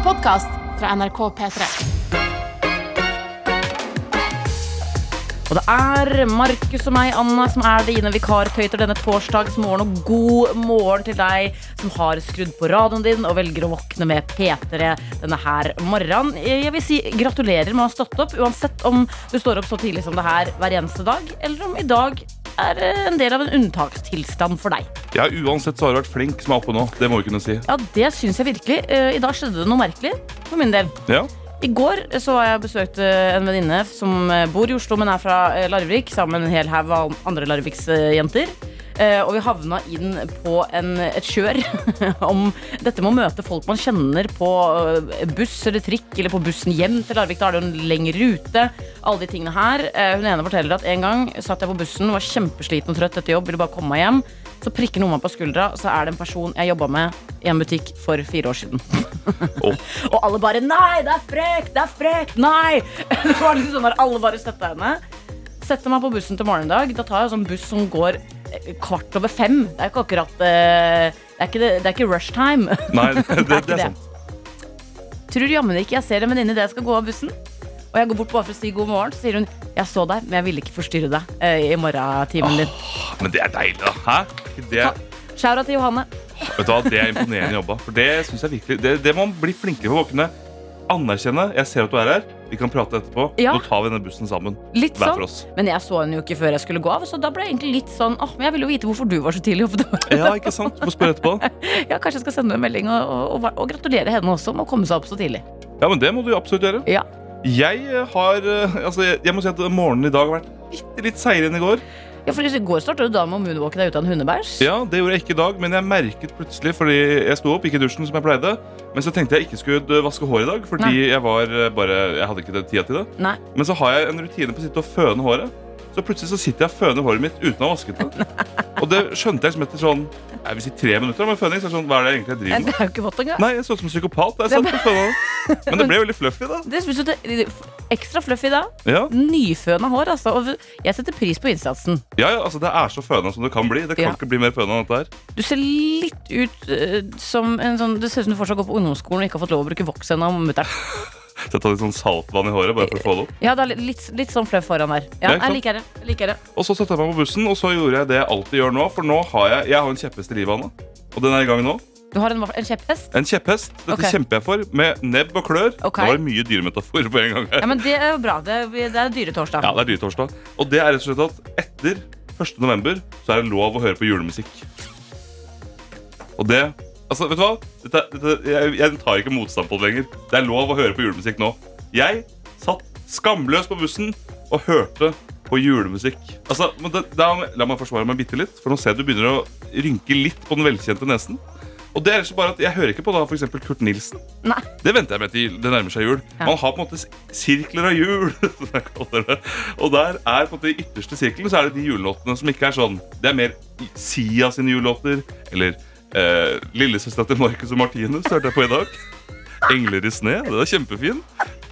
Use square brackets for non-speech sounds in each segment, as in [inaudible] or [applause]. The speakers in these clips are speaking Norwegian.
en podkast fra NRK P3. Og det er Markus og meg, Anna, som er dine vikartøyter denne torsdagsmorgen. Og god morgen til deg som har skrudd på radioen din og velger å våkne med P3 denne her morgenen. Jeg vil si gratulerer med å ha stått opp, uansett om du står opp så tidlig som det her hver eneste dag, eller om i dag er en del av en unntakstilstand for deg. Ja, Uansett så har du vært flink som er oppe nå. Det må vi kunne si. Ja, det syns jeg virkelig. Eh, I dag skjedde det noe merkelig for min del. Ja, I går så var jeg besøkt en venninne som eh, bor i Oslo, men er fra eh, Larvik, sammen med en hel haug av andre Larviksjenter. Eh, Og vi havna inn på en, et kjør [laughs] om dette med å møte folk man kjenner på eh, buss eller trikk, eller på bussen hjem til Larvik. Da er det jo en lengre rute. Alle de tingene her. Eh, Hun ene forteller at en gang satt jeg på bussen, var kjempesliten og trøtt etter jobb, ville bare komme meg hjem. Så prikker noen meg på skuldra, så er det en person jeg jobba med i en butikk for fire år siden. [laughs] Oh. Og alle bare 'nei, det er frekt, det er frekt, nei'. [laughs] Det var liksom sånn der alle bare støtta henne. Setter meg på bussen til morgendag. Da tar jeg sånn buss som går kvart over fem. Det er ikke akkurat eh, Det er ikke, det, det er ikke rush time. Nei, det, det, [laughs] det er sant. Tror jammen ikke jeg ser en venninne idet jeg skal gå av bussen. Og jeg går bort bare for å si god morgen, så sier hun 'jeg så deg, men jeg ville ikke forstyrre deg eh, i morgentimen din'. Men det er deilig, da. Hæ? Det, Shoura til Johanne. vet du hva, det er imponerende jobba. For det synes jeg virkelig Det, det må man bli flinkere til å våkne. Anerkjenne. Jeg ser at du er her. Vi kan prate etterpå. Ja. Nå tar vi denne bussen sammen. Litt Hver sånn. for oss. Men jeg så henne jo ikke før jeg skulle gå av, så da ble jeg egentlig litt sånn åh, men jeg ville jo vite hvorfor du var så tidlig oppe. Ja, ikke sant? Du får spørre etterpå. [laughs] Ja, kanskje jeg skal sende en melding og, og, og, og gratulere henne også med å komme seg opp så tidlig. Ja, men det må du jo absolutt gjøre. Ja. Jeg har eh, Altså, jeg, jeg må si at morgenen i dag har vært litt, litt seigere enn i går. Ja, for I går starta du da med å moonwalke deg ut av en hundebæsj. Ja, Det gjorde jeg ikke i dag, men jeg merket plutselig Fordi jeg sto opp, gikk i dusjen som jeg pleide. Men så tenkte jeg ikke skulle vaske hår i dag, fordi Nei. jeg var eh, bare Jeg hadde ikke tida til det. Nei. Men så har jeg en rutine på å sitte og føne håret. Så plutselig så sitter jeg og føner håret mitt uten å ha vasket det. Og det skjønte jeg som etter sånn jeg vil si tre minutter med føning. Så er det sånn, hva er det egentlig jeg driver Det med? er jo ikke vått engang. Nei, jeg så ut som en psykopat. da Jeg satt på føna det. Men det ble veldig fluffy, da. Det det Ekstra fluffy da. Ja, Nyføna hår, altså. Og jeg setter pris på innsatsen. ja, ja altså Det er så føna som det kan bli. Det kan Ja. ikke bli mer føna enn dette her. Du ser litt ut eh, som en sånn Det ser ut som du fortsatt går på ungdomsskolen og ikke har fått lov å bruke voks ennå. mutter'n. Så jeg tar litt sånn saltvann i håret bare for å få det opp. Ja, det er litt, litt sånn fluff foran der. Ja, Ja, ikke jeg liker det. Jeg liker det. Og så satte jeg meg på bussen, og så gjorde jeg det jeg alltid gjør nå. For nå har jeg, jeg har en kjepphest i livet, Anna. Og den er i gang nå. Du har en, en kjepphest? En kjepphest. Dette okay. kjemper jeg for med nebb og klør. Okay. Nå var det mye dyremetafor på en gang her. Ja, men Det er jo bra. Det er, det dyretorsdag. Ja, det er dyretorsdag. Og det er rett og slett at etter 1. november så er det lov å høre på julemusikk. Og det Altså, vet du hva? Dette, dette, jeg, jeg tar ikke motstand på det lenger. Det er lov å høre på julemusikk nå. Jeg satt skamløs på bussen og hørte på julemusikk. Altså, det, da, La meg forsvare meg bitte litt, for nå ser jeg du begynner å rynke litt på den velkjente nesen. Og det er ikke bare at Jeg hører ikke på da eksempel Kurt Nilsen. Nei. Det venter jeg med til det nærmer seg jul. Ja. Man har på en måte sirkler av jul. [laughs] som jeg kaller det. Og der er på en måte i ytterste sirkelen så er det de julelåtene som ikke er sånn. Det er mer Sia sine julelåter. Eller eh, Lillesøstera til Marcus og Martinus hørte jeg på i dag. Engler i sne. Det er kjempefin.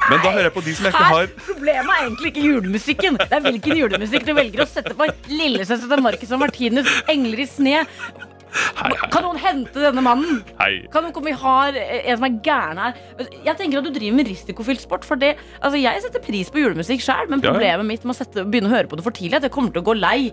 Men da hører jeg på de som jeg ikke Her, har problemet er egentlig ikke julemusikken. Det er hvilken julemusikk du velger å sette på. Lillesøster til Marcus og Martinus, 'Engler i sne'. Hei, hei, Kan noen hente denne mannen? hei. Kan noen komme Vi har en som er gæren her. Jeg tenker at du driver med risikofylt sport. For det, altså jeg setter pris på julemusikk sjøl, men problemet mitt med å sette, begynne å høre på det for tidlig, at jeg kommer til å gå lei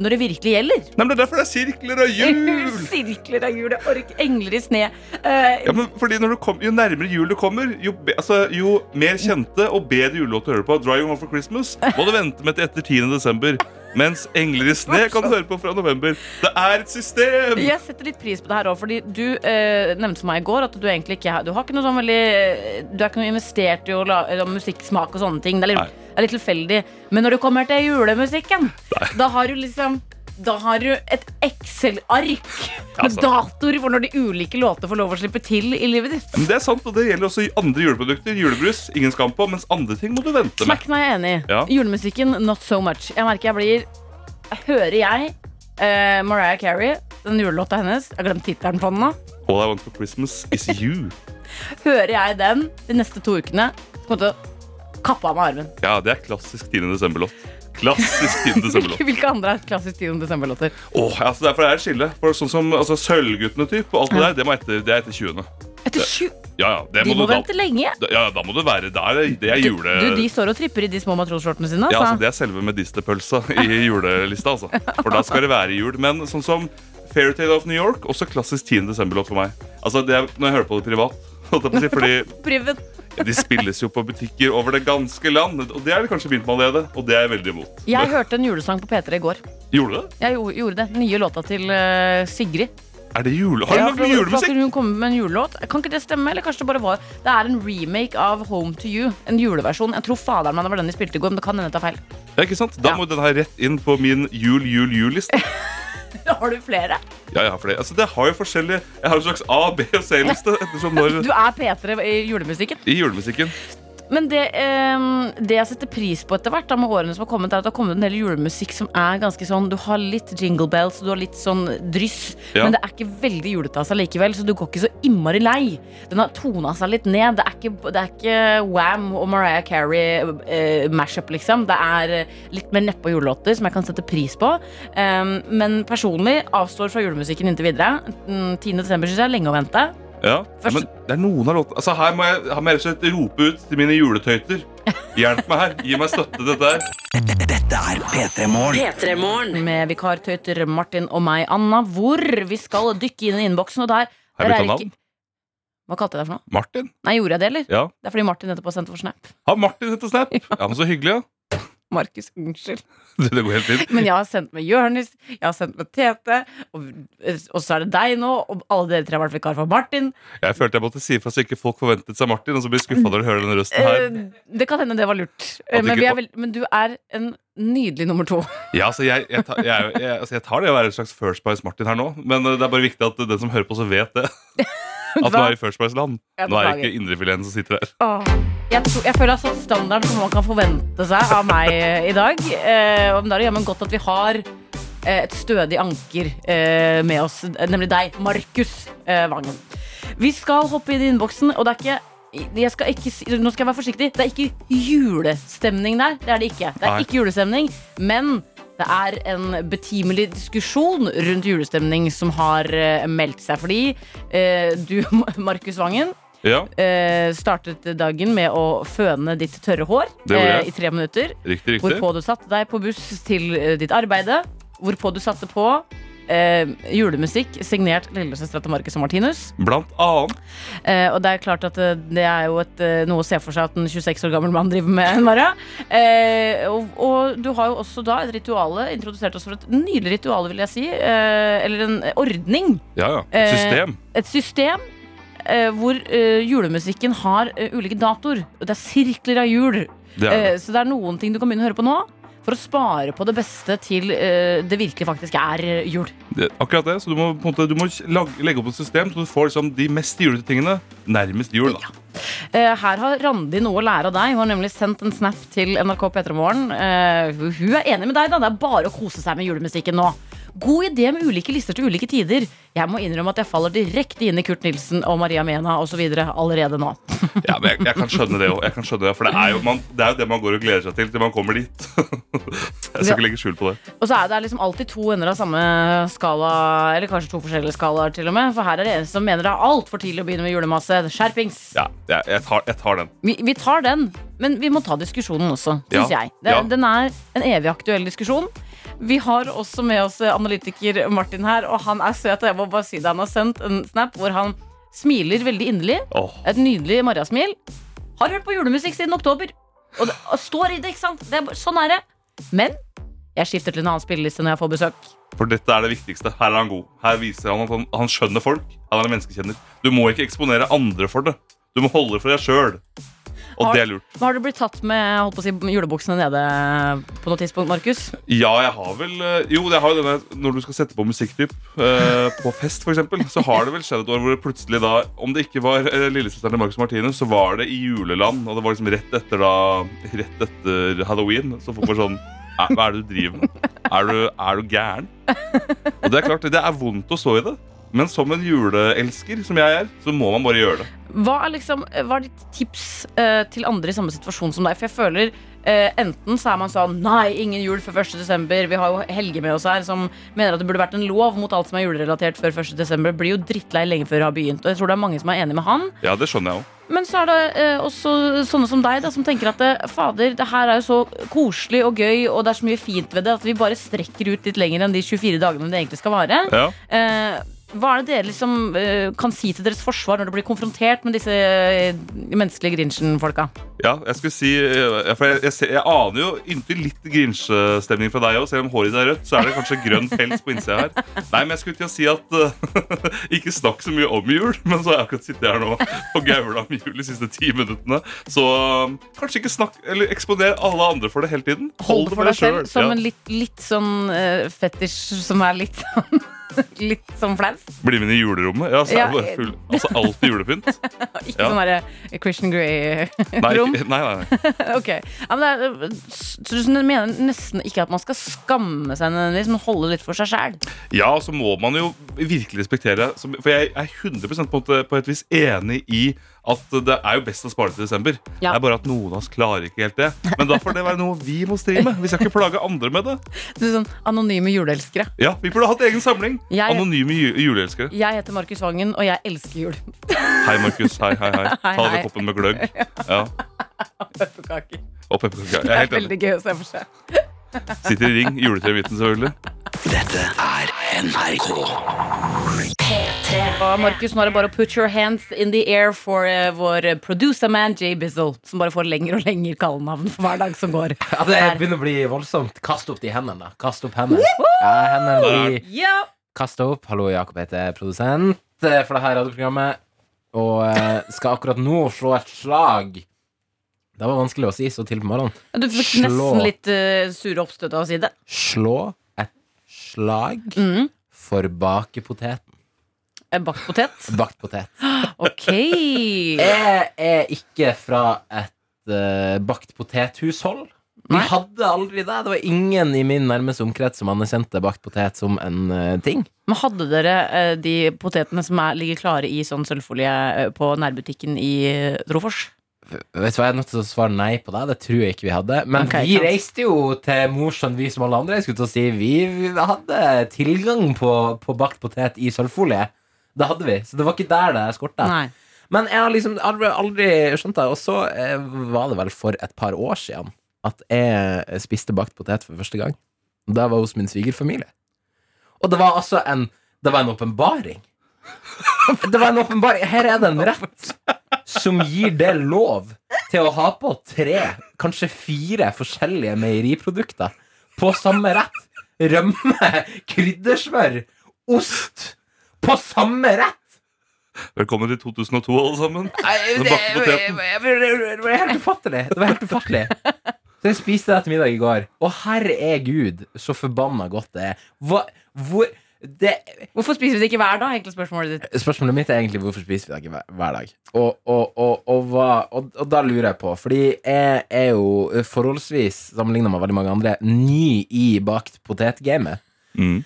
når det virkelig gjelder. Nei, men Det er derfor det er sirkler av [laughs] jul! Sirkler av jul, ork, engler i sne. Uh, Ja, men fordi når du kom, Jo nærmere jul du kommer, jo, be, altså, jo mer kjente og bedre julelåter hører du på. 'Driving Home for Christmas' må du vente med til etter 10. desember. Mens 'Engler i sne' kan du høre på fra november. Det er et system! Jeg setter litt pris på det her òg, fordi du eh, nevnte meg i går at du egentlig ikke Du har ikke noe sånn veldig Du er ikke noe investert i å la, musikksmak og sånne ting. Det er litt, Nei. Er litt tilfeldig. Men når det kommer til julemusikken, da har du liksom da har du et Excel-ark med Altså. datoer for når de ulike låter får lov å slippe til i livet ditt. Men det er sant, og det gjelder også andre juleprodukter. Julebrus, ingen skam på, mens andre ting må du vente med. Smacken er jeg enig i. Ja. Julemusikken, not so much. Jeg merker jeg blir Hører jeg uh, Mariah Carey, den julelåta hennes Jeg har glemt tittelen på den nå. All I want for Christmas is you. [laughs] Hører jeg den de neste to ukene, kommer til å kappe av meg armen. Ja, det er klassisk 10. desember-låt. Klassisk 10. [laughs] desember-låt. Hvilke, andre er klassisk 10. desember-låter? Åh, altså Derfor er det et skille. For sånn som altså, Sølvguttene typ, og alt det der, det, må etter, det er etter 20. Etter 20? Ja, ja, det De må må vente da. lenge. Ja, da må du være der. Det er jule... du, de står og tripper i de små matrosskjortene sine. Ja, altså, Altså. det er selve medisterpølsa i [laughs] julelista, altså. For da skal det være jul. Men sånn som Fairytale of New York, også klassisk 10. desember-låt for meg. Altså, det er, Når jeg hører på det privat, fordi de spilles jo på butikker over det ganske land. Og det er det kanskje begynt med allerede, og det er jeg veldig imot. Jeg hørte en julesang på P3 i går. Gjorde du det? Jeg gjorde det. Den nye låta til eh, Sigrid. Er det jule... Har du Ja, lagd for- julemusikk? Hun kom med en julelåt. Kan ikke det stemme? Eller kanskje det bare var Det er en remake av Home to You. En juleversjon. Jeg tror faderen meg det var den de spilte i går, men det kan hende jeg tar feil. Ja, ikke sant? Da Ja. må den her rett inn på min jul-jul-jul-liste. [laughs] [laughs] Har du flere? Ja, jeg har flere. Altså, det har jo forskjellige Jeg har en slags A-, B- og C-liste når Du er P3 i julemusikken. i julemusikken. Men det, eh, det jeg setter pris på etter hvert da, med årene som har kommet, er at det har kommet en del julemusikk som er ganske sånn Du har litt jingle bells, du har litt sånn dryss, Ja. men det er ikke veldig julete av seg likevel, så du går ikke så innmari lei. Den har tona seg litt ned. Det er ikke, det er ikke Wham og Mariah Carey eh, mashup, liksom. Det er litt mer nedpå julelåter som jeg kan sette pris på. Eh, men personlig avstår fra julemusikken inntil videre. Mm, 10. desember syns jeg er lenge å vente. Ja, Først- men det er noen av låtene altså, Her må jeg, her må jeg rett og slett rope ut til mine juletøyter. Hjelp meg her. Gi meg støtte til dette her. Dette er P3 Morgen. med vikartøyter Martin og meg, Anna, hvor vi skal dykke inn i innboksen. Og der, Har der er ikke- Hva kalte jeg deg for noe? Martin? Nei, gjorde jeg det, eller? Ja. Det er fordi Martin nettopp har sendt for Snap. Har Martin hett Snap? [laughs] Ja, men så hyggelig, ja. Markus, unnskyld. [laughs] Det, går helt fint. Men jeg har sendt med Jonis, jeg har sendt med Tete, og, og så er det deg nå, og alle dere tre har vært vikar for Martin. Jeg følte jeg måtte si ifra så ikke folk forventet seg Martin, og så blir skuffa når de hører denne røsten her. Eh, det kan hende det var lurt. Eh, Men, veld, men du er en nydelig nummer to. Ja, altså jeg, jeg, tar, jeg, jeg, altså jeg tar det å være en slags First Bice Martin her nå, men eh, det er bare viktig at den som hører på, så vet det. [laughs] At nå er i First Price-land. Nå er det ikke indrefileten som sitter der. Åh, Jeg, tror, jeg føler har satt standarden som man kan forvente seg av meg eh, i dag. Eh, og da er det jammen godt at vi har eh, et stødig anker eh, med oss, nemlig deg, Markus eh, Vangen. Vi skal hoppe inn i innboksen, og det er ikke jeg skal ikke, nå skal jeg være forsiktig. Det er ikke julestemning der. Det er det ikke. Det er ikke julestemning, men det er en betimelig diskusjon rundt julestemning som har eh, meldt seg. Fordi eh, du, [laughs] Markus Vangen, Ja, eh, startet dagen med å føne ditt tørre hår Det gjorde jeg. eh, i tre minutter. riktig, riktig. Hvorpå du satte deg på buss til eh, ditt arbeide. Hvorpå du satte på eh, julemusikk signert lillesøstera til Marcus og Martinus. Blant annet. Eh, og det er klart at eh, det er jo et, eh, noe å se for seg at en 26 år gammel mann driver med, [laughs] Mara. Eh, og, og du har jo også da et rituale, introdusert oss for et nydelig ritual, vil jeg si. Eh, eller en ordning. Ja, ja. Et System. et system eh, hvor eh, julemusikken har eh, ulike datoer. Det er sirkler av jul. Det det. Eh, så det er noen ting du kan begynne å høre på nå. For å spare på det beste til eh, det virkelig faktisk er jul. det, akkurat det. Så du må, på en måte, du må lag, legge opp et system så du får liksom, de mest julete tingene nærmest jul. Da. Eh, her har Randi noe å lære av deg. Hun har nemlig sendt en snap til NRK P3 Morgen. Eh, hun er enig med deg. da Det er bare å kose seg med julemusikken nå. God idé med ulike lister til ulike tider. Jeg må innrømme at jeg faller direkte inn i Kurt Nilsen og Maria Mena osv. allerede nå. [laughs] Ja, men jeg, jeg kan skjønne det òg. For det er, jo, man, det er jo det man går og gleder seg til til man kommer dit. [laughs] jeg skal ikke legge skjul på det. Og så er det liksom alltid to ender av samme skala, eller kanskje to forskjellige skalaer til og med. For her er det en som mener det er altfor tidlig å begynne med julemasse. Skjerpings. Ja, jeg, jeg, tar, jeg tar den. Vi, vi tar den, men vi må ta diskusjonen også, syns Ja, jeg. Det, ja. Den er en evig aktuell diskusjon. Vi har også med oss analytiker Martin her, og han er søt. Jeg må bare si det, han har sendt en snap hvor han smiler veldig inderlig. Oh. Et nydelig morgensmil. Har hørt på julemusikk siden oktober. Og, det, og står i det, ikke sant? Det er, sånn er det. Men jeg skifter til en annen spilleliste når jeg får besøk. for dette er det viktigste. Her er han god. Her viser han at han, han skjønner folk. Han er en menneskekjenner. Du må ikke eksponere andre for det. Du må holde det for deg sjøl. Og Har- det er lurt. Har du blitt tatt med holdt på å si, julebuksene nede på noe tidspunkt, Markus? Ja, jeg har vel eh, Jo, jeg har jo denne når du skal sette på musikktyp eh, på fest, f.eks., så har det vel skjedd et år hvor det plutselig da Om det ikke var uh, lillesøsteren til Marcus Martinus, så var det i juleland. Og det var liksom rett etter da Rett etter halloween. Så folk var sånn Hva er det du driver med? Er du, er du gæren? Og det er klart, det er vondt å stå i det. Men som en juleelsker, som jeg er, så må man bare gjøre det. Hva er, liksom, hva er ditt tips uh, til andre i samme situasjon som deg? For jeg føler uh, enten så er man sånn Nei, ingen jul før 1. desember. Vi har jo Helge med oss her som mener at det burde vært en lov mot alt som er julerelatert før 1. desember. Blir jo drittlei lenge før det har begynt. Og jeg tror det er mange som er enig med han. Ja, det skjønner jeg også. Men så er det eh, også sånne som deg da, som tenker at eh, fader, det her er jo så koselig og gøy, og det er så mye fint ved det at vi bare strekker ut litt lenger enn de 24 dagene det egentlig skal vare. Ja. Hva er det dere liksom uh, kan si til deres forsvar når dere blir konfrontert med disse uh, menneskelige Grinchen-folka? Ja, jeg skulle si For jeg, jeg, ser, jeg aner jo inntil litt Grinch-stemning fra deg òg. Selv om håret ditt er rødt, så er det kanskje grønn pels på innsida her. Nei, men jeg skulle til å si at uh, [laughs] Ikke snakk så mye om jul, men så har jeg akkurat sittet her nå og gaula om jul de siste ti minuttene. Så kanskje ikke snakk Eller eksponer alle andre for det hele tiden. Hold det for deg selv som Ja. en litt, litt sånn uh, fetisj som er litt sånn [laughs] Litt sånn flau. Bli med inn i julerommet. Ja, så er det full, altså alltid julepynt. [laughs] Ikke sånn derre Christian Grey-rom. nei, nei, nei. [laughs] Ok, ja, men det er, Så du mener nesten ikke at man skal skamme seg, men holde litt for seg sjæl? Ja, så må man jo virkelig respektere For jeg er 100 på, på et vis enig i at det er jo best å spare til desember. Ja. Det er bare at noen av oss klarer ikke helt det. Men da får det være noe vi må stri med. Vi skal ikke plage andre med det. Du er sånn Anonyme juleelskere. Ja, Vi burde hatt egen samling. Jeg- Anonyme juleelskere. Jeg heter Markus Vangen, og jeg elsker jul. Hei, Markus. Hei, hei, hei. Ta deg koppen med gløgg. Ja, [laughs] Pepperkaker. og pepperkaker. Det er veldig gøy å se for seg. Sitter i ring. Juletre i midten, selvfølgelig. Dette er NRK. Og Markus, nå er det bare å put your hands in the air for uh, vår producer man Jay Bizzle, som bare får lengre og lengre kallenavn for hver dag som går. Ja, det begynner å bli voldsomt. Kast opp de hendene. Kast opp hendene. Ja, hendene blir Ja. kasta opp. Hallo, Jakob heter produsent eh, for det her radioprogrammet. Og uh, skal akkurat nå slå et slag. Det var vanskelig å si så til på morgenen. Du fikk Slå. nesten litt uh, sure oppstøt av å si det. Slå slag Mm. for bakepoteten. En Bakt potet. Bakt potet. [gasps] Ok. Jeg er ikke fra et uh, bakt potethushold. Vi hadde aldri det. Det var ingen i min nærmeste omkrets som anerkjente bakt potet som en uh, ting. Men hadde dere uh, de potetene som er, ligger klare i sånn sølvfolie eh, på nærbutikken i eh, Trofors? Vet du hva, Jeg er nødt til å svare nei på det. Det tror jeg ikke vi hadde. Men okay, vi reiste jo til Mosjøen, vi som alle andre. Jeg skulle til å si Vi vi hadde tilgang på, på bakt potet i sølvfolie. Det hadde vi. Så det var ikke der det skorta. Men jeg har liksom aldri, aldri skjønt det. Og så eh, var det vel for et par år siden at jeg spiste bakt potet for første gang. Da var hos min svigerfamilie. Og det var altså en Det var en åpenbaring. [laughs] Det var en åpenbaring. Her er det en rett som gir det lov til å ha på tre, kanskje fire forskjellige meieriprodukter på samme rett. Rømme, kryddersmør, ost på samme rett. Velkommen til 2002, alle sammen. Nei, det, det, det, var helt ufattelig. Det var helt ufattelig. Så jeg spiste det til middag i går, og herregud, er gud, så forbanna godt det er. Hvor, hvor det, Hvorfor spiser vi det ikke hver dag? Egentlig spørsmålet ditt. Spørsmålet mitt er egentlig hvorfor spiser vi det ikke hver, hver dag? Og, og, og, og, hva, og, og da lurer jeg på, fordi jeg er jo forholdsvis, sammenligna med veldig mange andre, ny i bakt potet-gamet. Mm.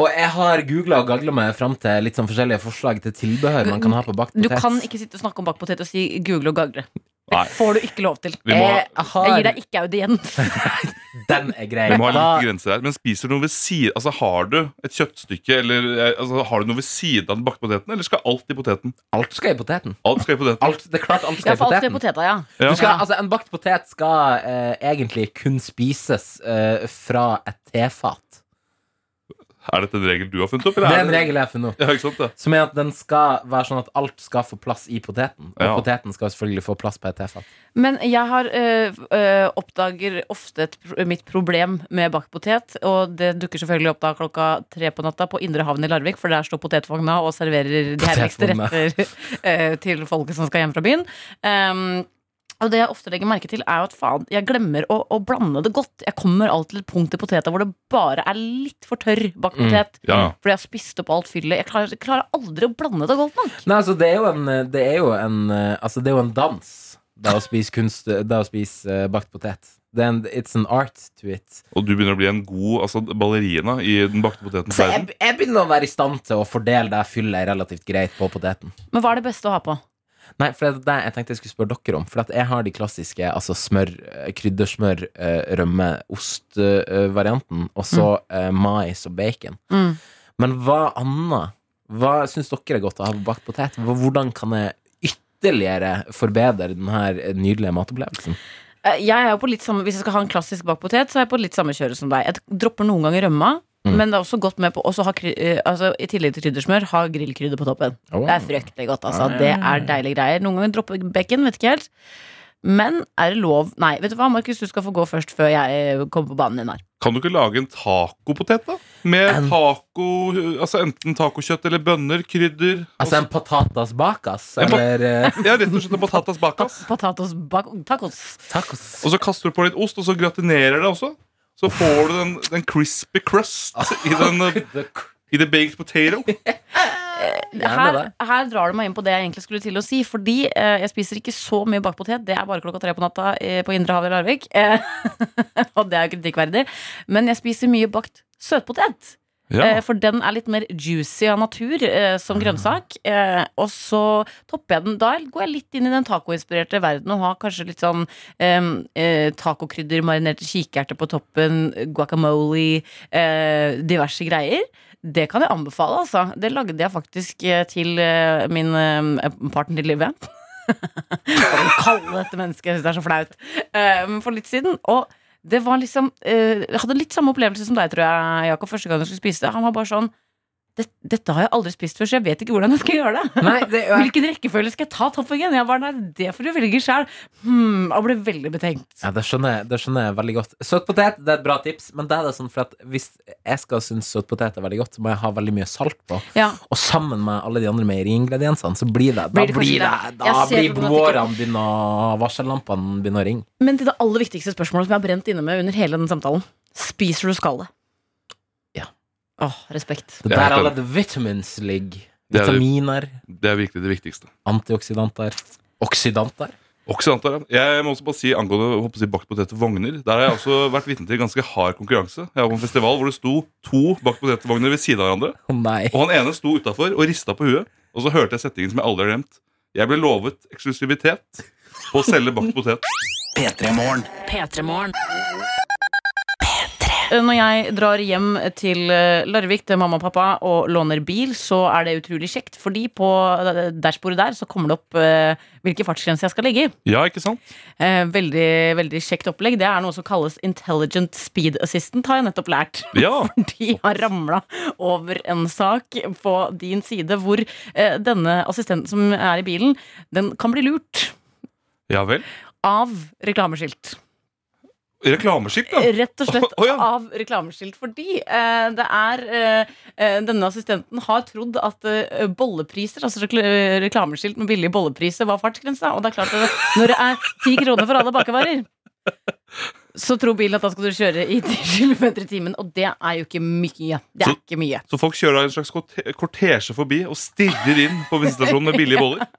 Og jeg har googla og gagla meg fram til litt sånn forskjellige forslag til tilbehør man kan ha på bakt Du kan ikke sitte og snakke om bakt potet og si google og gagle. Nei. får du ikke lov til. Må, Jeg Jeg gir deg ikke audiens. [laughs] Den er grei. vi må ha litt grenser her. Men spiser du noe ved siden Altså, Har du et kjøttstykke eller eh, altså, Har du noe ved siden av den bakte poteten, eller skal alt i poteten? Alt skal i poteten. Alt skal i poteten. Alt, det er klart alt skal Ja, i poteten. alt er poteten. poteta, ja. Ja. Du skal, altså, en bakt potet skal uh, egentlig kun spises uh, fra et tefat. Er dette en regel du har funnet opp? eller Det er en regel jeg har funnet opp. Ja, ikke sant det? Som er at den skal være sånn at alt skal få plass i poteten. Og Ja. poteten skal selvfølgelig få plass på et tefat. Men jeg har øh, øh, oppdager ofte et, mitt problem med bakt potet. Og det dukker selvfølgelig opp da klokka tre på natta på Indre Havn i Larvik, for der står potetvogna og serverer de herligste retter øh, [laughs] til folket som skal hjem fra byen. Um, og det jeg ofte legger merke til, er jo at faen, jeg glemmer å, å blande det godt. Jeg kommer alltid til et punkt i poteta hvor det bare er litt for tørr bakt Mm. potet. Ja. Fordi jeg har spist opp alt fyllet. Jeg klarer, klarer aldri å blande det godt nok. Nei, altså, det er jo en, det er jo en, eh, altså, det er jo en dans. Det å spise kunst Det å spise uh, bakt potet. Det en, it's an art to it. Og du begynner å bli en god altså, ballerina i den bakte potetens Så verden. jeg, jeg begynner å være i stand til å fordele det fyllet relativt greit på poteten. Men hva er det beste å ha på? Nei, for det er det jeg tenkte jeg skulle spørre dere om. For jeg har de klassiske altså smør, eh, kryddersmør, eh, rømme, ost-varianten, og så mm. mais og bacon. Mm. Men hva annet? Hva syns dere er godt å ha på bakt potet? Hvordan kan jeg ytterligere forbedre denne nydelige matopplevelsen? Eh, Jeg er jo på litt samme, Hvis jeg skal ha en klassisk bakt potet, så er jeg på litt samme kjøret som deg. Jeg dropper noen ganger rømma, Mm. men det er også godt med på ha, eh, altså, I tillegg til kryddersmør, ha grillkrydder på toppen. Oh. Det er fryktelig godt, altså. Ah, Det er deilige greier. Noen ganger dropper bacon, vet ikke helt. Men er det lov Nei, vet du hva, Markus, du skal få gå først før jeg eh, kommer på banen din her. Kan du ikke lage en tacopotet, da? Med En- taco Altså enten tacokjøtt eller bønner, krydder Altså en patatas bakas? En Eller eh, [laughs] Ja, rett og slett en patatas bakas. Patatas bak tacos. tacos? Og så kaster du på litt ost, og så gratinerer det også. Så får du den, den crispy crust i, den, eh, [laughs] i the baked potato. [laughs] Her, her drar du meg inn på det jeg egentlig skulle til å si. Fordi eh, jeg spiser ikke så mye bakt potet. Det er bare klokka tre på natta eh, på Indre Havet i Larvik. Eh, [laughs] og det er jo kritikkverdig. Men jeg spiser mye bakt søtpotet. Eh, for den er litt mer juicy av natur eh, som grønnsak. Eh, og så topper jeg den. Da går jeg litt inn i den tacoinspirerte verden og har kanskje litt sånn eh, eh, tacokrydder, marinerte kikerter på toppen, guacamole, eh, diverse greier. Det kan jeg anbefale, altså. Det lagde jeg faktisk eh, til eh, min eh, partner til livet. [laughs] Vil kalle dette mennesket? Jeg synes det er så flaut. Eh, for litt siden. Og det var liksom Jeg hadde litt samme opplevelse som deg, tror jeg, Jakob, første gang jeg skulle spise det. Han var bare sånn "Det- Dette har jeg aldri spist før, så jeg vet ikke hvordan jeg skal gjøre det. Nei, det, [laughs] Hvilken rekkefølge skal jeg ta toppingen? Jeg bare, nei, det får du velge sjøl. Hmm, og ble veldig betenkt. Ja, det skjønner, jeg, det skjønner jeg veldig godt. Søtpotet det er et bra tips, men det er det sånn for at hvis jeg skal synes søtpotet er veldig godt, så må jeg ha veldig mye salt på. Ja, Og sammen med alle de andre meieriingrediensene, så blir det Da Blir det blir, det, det. da blir blodårene begynner å Varsellampene begynner å ringe. Men til det aller viktigste spørsmålet som jeg har brent inne med under hele den samtalen. Spiser du skallet? Ja. Åh, respekt. Det der er alle the vitamins ligger. Det er det. Vitaminer, Det er virkelig det viktigste. antioksidanter, oksidanter. Oksidanter, ja. Jeg må også bare si angående jeg håper å si, bakt potet vogner. Der har jeg også vært vitne til ganske hard konkurranse. Jeg var på en festival hvor det sto to bakt potet-vogner ved siden av hverandre. Å nei. Og han ene sto utafor og rista på huet. Og så hørte jeg settingen som jeg aldri har glemt. Jeg ble lovet eksklusivitet på å selge bakt potet. P3 Morgen. P3morgen. Eh, Når jeg drar hjem til eh, Larvik til mamma og pappa og låner bil, så er det utrolig kjekt, fordi på eh, dashbordet der så kommer det opp eh, hvilke fartsgrenser jeg skal ligge i. Ja, ikke sant? Eh, Veldig, veldig kjekt opplegg. Det er noe som kalles Intelligent Speed Assistant, har jeg nettopp lært. [laughs] Ja. De har ramla over en sak på din side hvor eh, denne assistenten som er i bilen, den kan bli lurt Ja vel. av reklameskilt. Reklameskilt, da. Rett og slett [laughs] oh, ja. av reklameskilt. Fordi eh, det er eh, eh, Denne assistenten har trodd at eh, bollepriser, altså rekl reklameskilt med billige bollepriser, var fartsgrensa. Og det er klart at når det er ti kroner for alle bakevarer, [laughs] så tror bilen at da skal du kjøre i 10 km i timen. Og det er jo ikke mye. Det er Så- ikke mye. Så folk kjører en slags kortesje forbi og stirrer inn på bensinstasjonen med billige boller. [laughs]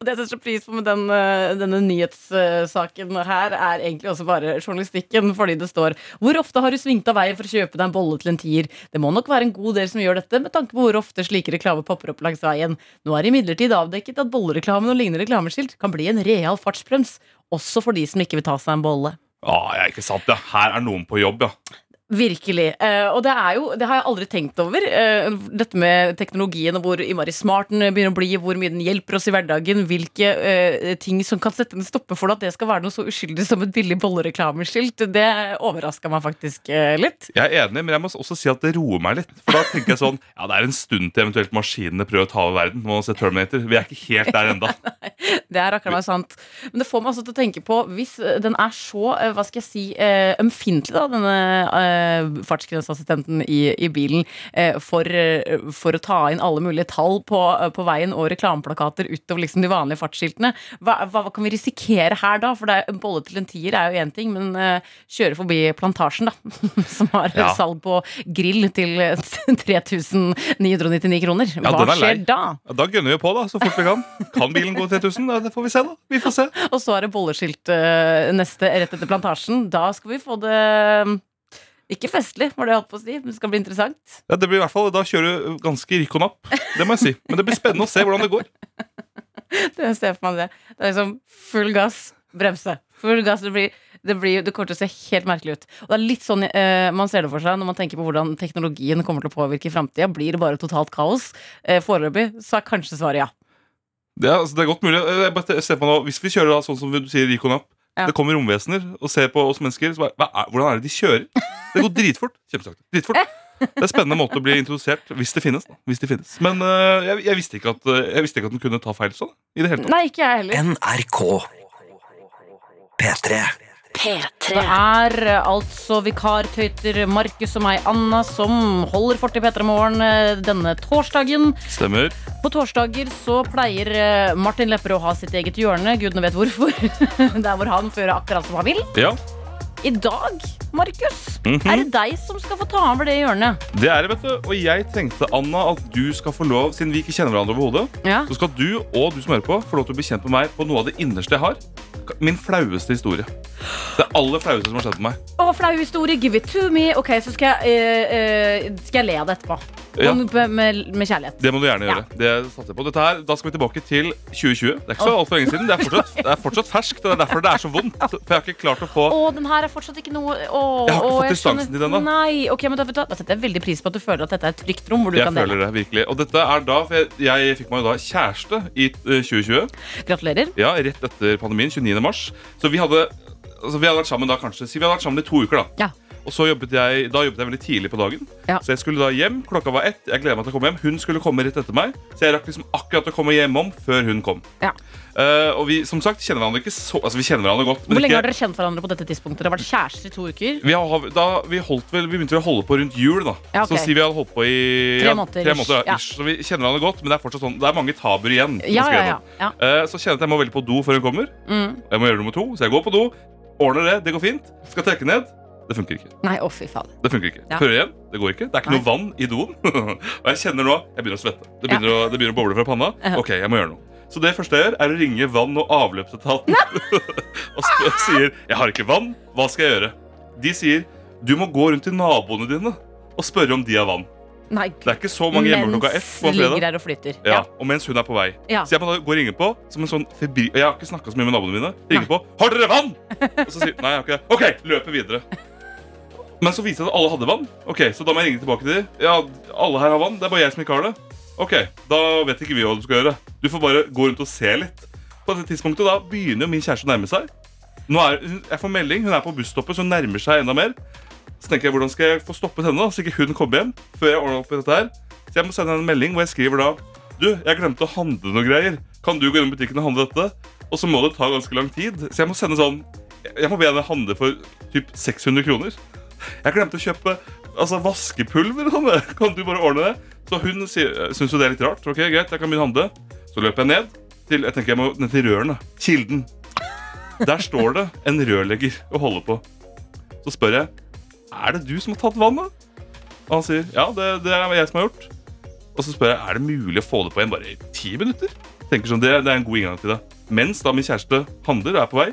Og det jeg setter pris på med den, eh, denne nyhetssaken her, er egentlig også bare journalistikken, fordi det står Hvor ofte har du svingt av veien for å kjøpe deg en bolle til en tier? Det må nok være en god del som gjør dette, med tanke på hvor ofte slike reklame popper opp langs veien. Nå er imidlertid avdekket at bollereklamen og lignende reklameskilt kan bli en real fartsbrems, også for de som ikke vil ta seg en bolle. Ah, ja, ikke sant, ja. Her er noen på jobb, ja. Virkelig. Uh, og det er jo, det har jeg aldri tenkt over. uh, dette med teknologien og hvor innmari smart den begynner å bli, hvor mye den hjelper oss i hverdagen, hvilke uh, ting som kan sette en stopper for at det skal være noe så uskyldig som et billig bollereklameskilt. Det overraska meg faktisk litt. Jeg er enig, men jeg må også si at det roer meg litt. For da tenker jeg sånn [laughs] Ja, det er en stund til eventuelt maskinene prøver å ta over verden. Nå Må se Terminator. Vi er ikke helt der enda. [laughs] Det er akkurat meg sant. Men det får meg altså til å tenke på, hvis den er så, hva skal jeg si, ømfintlig, da, denne fartsgrenseassistenten i, i bilen, eh, for, eh, for å ta inn alle mulige tall på, eh, på veien og reklameplakater utover liksom de vanlige fartsskiltene, hva, hva, kan vi risikere her da? For det en bolle til en tier er jo én ting, men eh, kjøre forbi Plantasjen, da, [laughs] som har Ja. salg på grill til eh, [laughs] 3999 kroner. Hva er skjer da? Ja, da gunner vi på, da, så fort vi kan. Kan bilen gå 3000? Det får vi se, da. Vi får se. Og så er det bolleskilt eh, neste rett etter plantasjen. Da skal vi få det ikke festlig, var det jeg holdt på å si, men det skal bli interessant. Ja, det blir i hvert fall, Da kjører du ganske rikk og napp. Det må jeg si. Men det blir spennende å se hvordan det går. [laughs] Jeg ser for meg det. Det er liksom full gass, bremse. Full gass, det, blir, det, blir, det kommer til å se helt merkelig ut. Og det er litt sånn eh, man ser det for seg når man tenker på hvordan teknologien kommer til å påvirke framtida. Blir det bare totalt kaos? Eh, Foreløpig så er kanskje svaret ja. Det er, altså, det er godt mulig. Jeg bare ser på nå, Hvis vi kjører da, sånn som du sier, Recon Up Ja. Det kommer romvesener og ser på oss mennesker. Så bare, hva er, hvordan er det de kjører? Det går dritfort. Kjempesakte. Dritfort. Det er en spennende måte å bli introdusert hvis det finnes. da, hvis det finnes Men uh, jeg, jeg, visste ikke at, øh, jeg visste ikke at den kunne ta feil sånn. I det hele tatt Nei, ikke jeg heller. NRK P3 Det er eh, altså vikartøyter Markus og meg, Anna, som holder fort i P3 Morgen eh, denne torsdagen. Stemmer. På torsdager så pleier eh, Martin Lepperød å ha sitt eget hjørne. Gudene vet hvorfor. [laughs] Der hvor han fører akkurat som han vil. Ja, I dag, Markus, Mhm. er det deg som skal få ta over det hjørnet. det er det, vet du. Og jeg tenkte, Anna, at du skal få lov, siden vi ikke kjenner hverandre overhodet, Ja. så skal du og du som hører på, få lov til å bli kjent med meg på noe av det innerste jeg har. Min flaueste historie. Det aller flaueste som har skjedd med meg. Å, flau historie, give it to me. Ok, så skal jeg, eh, eh, skal jeg le av det etterpå. Ja. Med, med, kjærlighet. Det må du gjerne Ja. gjøre. Det satser jeg på. Dette her, da skal vi tilbake til 2020. Det er ikke så altfor lenge siden. Det er, fortsatt, det er fortsatt ferskt. Det er derfor det er så vondt. For jeg har ikke klart å få Å, den her er fortsatt ikke noe å, Jeg har ikke fått distansen til den da. Nei, ok, men da, vet du, da setter jeg veldig pris på at du føler at dette er et trygt rom hvor du Jeg kan dele. føler det virkelig. Og dette er da For jeg, jeg fikk meg jo da kjæreste i eh, 2020. Gratulerer. Ja, Rett etter pandemien. 29. mars. Så vi hadde Altså vi hadde vært sammen da kanskje Si vi hadde vært sammen i to uker, da. Ja. Og så jobbet jeg Da jobbet jeg veldig tidlig på dagen. Ja. Så jeg skulle da hjem. Klokka var ett. Jeg gleder meg til å komme hjem. Hun skulle komme rett etter meg. Så jeg rakk liksom akkurat å komme hjemom før hun kom. Ja. Uh, og vi som sagt kjenner hverandre ikke så Altså vi kjenner hverandre godt. Hvor lenge ikke, har dere kjent hverandre på dette tidspunktet? Dere har vært kjærester i to uker. vi, har, da, vi, holdt vel, vi begynte å holde på rundt jul, da. Ja, okay. Så si vi hadde holdt på i Tre måneder, Tre måneder ja. Så vi kjenner hverandre godt, men det er fortsatt sånn Det er mange tabuer igjen. som Ja, ja, ja. ja. Eh, så kjenner jeg at jeg må veldig på do før hun kommer. Mm. Jeg må gjøre nummer to, så jeg går på do. Ordner det, det går fint. Skal trekke ned. Det funker ikke. Nei, å fy faen. Det funker ikke. Ja. Igjen. Det går ikke. Det er ikke Nei. noe vann i doen. [laughs] og jeg kjenner nå Jeg begynner å svette. Det begynner, å, det begynner å boble fra panna. Ja. Ok, jeg må gjøre noe. Så det første jeg gjør, er å ringe vann- og avløpsetaten [laughs] og sier 'Jeg har ikke vann. Hva skal jeg gjøre?' De sier 'Du må gå rundt til naboene dine og spørre om de har vann'. Nei, Det er ikke så mange hjemme klokka ett på fredag. og flyter. Ja, og mens hun er på vei. Ja. Så jeg må da gå og ringe på som en sånn febri... Jeg har ikke snakka så mye med naboene mine. Ringe på 'Har dere vann?' [laughs] Og så sier Nei, jeg har ikke det. OK, løper videre. Men så viste det seg at alle hadde vann. Ok, Så da må jeg ringe tilbake til dem. Ja, alle her har vann. Det er bare jeg som ikke har det. Ok, Da vet ikke vi hva du skal gjøre. Du får bare gå rundt og se litt. På dette tidspunktet da begynner jo min kjæreste å nærme seg. Nå er, jeg får melding, Hun er på busstoppet, så hun nærmer seg enda mer. Så tenker jeg, Hvordan skal jeg få stoppet henne, da, så ikke hun kommer hjem? Før jeg ordner opp i dette her Så jeg må sende henne en melding hvor jeg skriver da Du, jeg glemte å handle noe greier. Kan du gå inn i butikken og handle dette? Og så må det ta ganske lang tid. Så jeg må sende sånn Jeg må be henne handle for typ 600 kroner. Jeg glemte å kjøpe altså, vaskepulver. [laughs] Kan du bare ordne det? Så hun sier- syns jo det er litt rart. Ok, greit, jeg kan begynne å handle. Så løper jeg ned til jeg tenker jeg må ned til rørene. Kilden. Der står det en rørlegger og holder på. Så spør jeg er det du som har tatt vannet. Og han sier ja, det, det er jeg som har gjort. Og så spør jeg er det mulig å få det på igjen bare i ti minutter. Tenker sånn, det, det er en god inngang til det. Mens da min kjæreste handler og er på vei.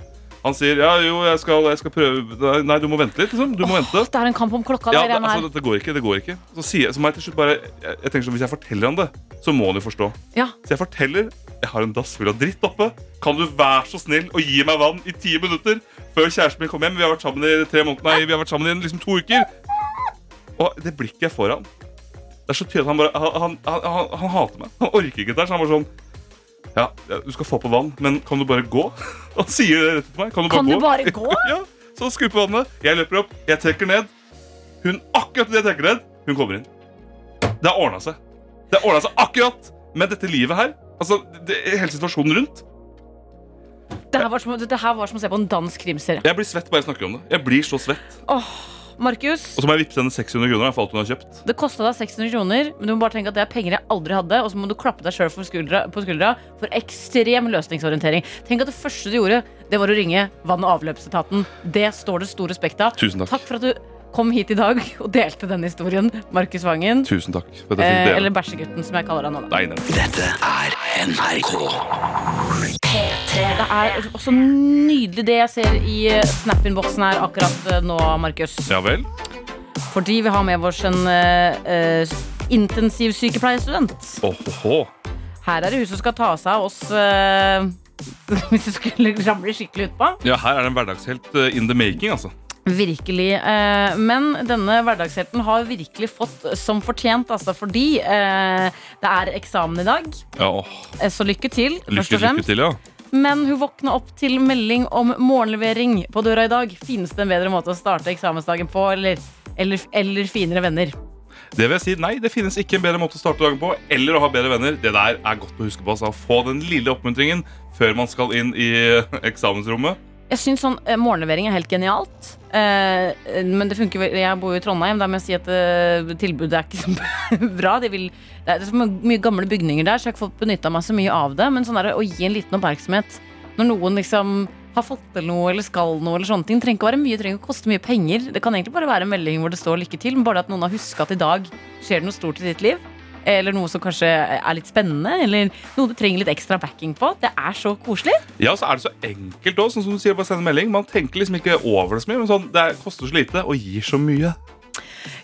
Han sier ja, jo, jeg skal, jeg skal prøve Nei, du må vente litt. liksom, du må vente Det er en kamp om klokka. ja, det det, altså, det går ikke. det går ikke Så sier så må jeg til slutt bare jeg, jeg tenker sånn, Hvis jeg forteller han det, så må han jo forstå. Ja. Så jeg forteller jeg har en dass full av dritt oppe. Kan du være så snill å gi meg vann i ti minutter før kjæresten min kommer hjem? Vi har vært sammen i tre måneder, nei, vi har vært sammen i liksom to uker. Og det blikket jeg får av ham Det er så tydelig at han bare han, han, han, han hater meg. Han orker ikke dette. Så han bare sånn ja, du skal få på vann, men kan du bare gå? [laughs] Han sier det rett til meg. Kan du bare Kan gå? du bare gå? [laughs] ja, så skru på vannet. Jeg løper opp, jeg trekker ned. Hun akkurat det jeg trekker ned, hun kommer inn. Det har ordna seg. Det har ordna seg akkurat med dette livet her. Altså, det, Hele situasjonen rundt. Det her, var som, det her var som å se på en dansk krimserie. Jeg blir svett bare jeg snakker om det. Jeg blir så svett. Markus, Og så må jeg vippse henne 600 kroner for alt hun har kjøpt. det kosta deg 600 kroner, men du må bare tenke at det er penger jeg aldri hadde, og så må du klappe deg sjøl på skuldra for ekstrem løsningsorientering. Tenk at det første du gjorde, det var å ringe vann- og avløpsetaten. Det står det stor respekt av. Tusen takk. Takk for at du kom hit i dag og delte denne historien, Markus Vangen. Tusen takk. Eh, eller Bæsjegutten, som jeg kaller han nå. Nei, nei. Dette er NRK. Det er også nydelig det jeg ser i eh, Snap-innboksen her akkurat eh, nå, Markus. Ja vel? Fordi vi har med oss en uh, intensivsykepleierstudent. Åhåhå. Her er det hun som skal ta seg av oss uh, [laughs] hvis du skulle ramle skikkelig utpå. Ja, her er det en hverdagshelt eh, in the making, altså. Virkelig. Eh, men denne hverdagshelten har virkelig fått som fortjent, altså fordi eh, det er eksamen i dag. Ja, Eh, Så lykke til, først lykke, og lykke fremst. til, ja. Men hun våkna opp til melding om morgenlevering på døra i dag. Finnes det en bedre måte å starte eksamensdagen på, eller, eller, eller finere venner? Det vil jeg si, nei, det finnes ikke en bedre måte å starte dagen på eller å ha bedre venner. Det der er godt å huske på. Altså. Få den lille oppmuntringen før man skal inn i [laughs] eksamensrommet. Jeg syns sånn eh, morgenlevering er helt genialt. Eh, men det funker Jeg bor jo i Trondheim, der må jeg si at eh, tilbudet er ikke [laughs] så bra. De vil, det er så mye, gamle bygninger der, så jeg har ikke fått benytta meg så mye av det. Men sånn der, å gi en liten oppmerksomhet når noen liksom har fått til noe eller skal noe, eller sånne ting, trenger ikke å være mye, trenger ikke å koste mye penger. Det kan egentlig bare være en melding hvor det står 'lykke til', men bare at noen har huska at i dag skjer det noe stort i ditt liv. Eller noe som kanskje er litt spennende, eller noe du trenger litt ekstra backing på. Det er så koselig. Ja, så er det så enkelt òg, som du sier, bare sende melding. Man tenker liksom ikke over det så mye, men sånn, det er- koster så lite og gir så mye.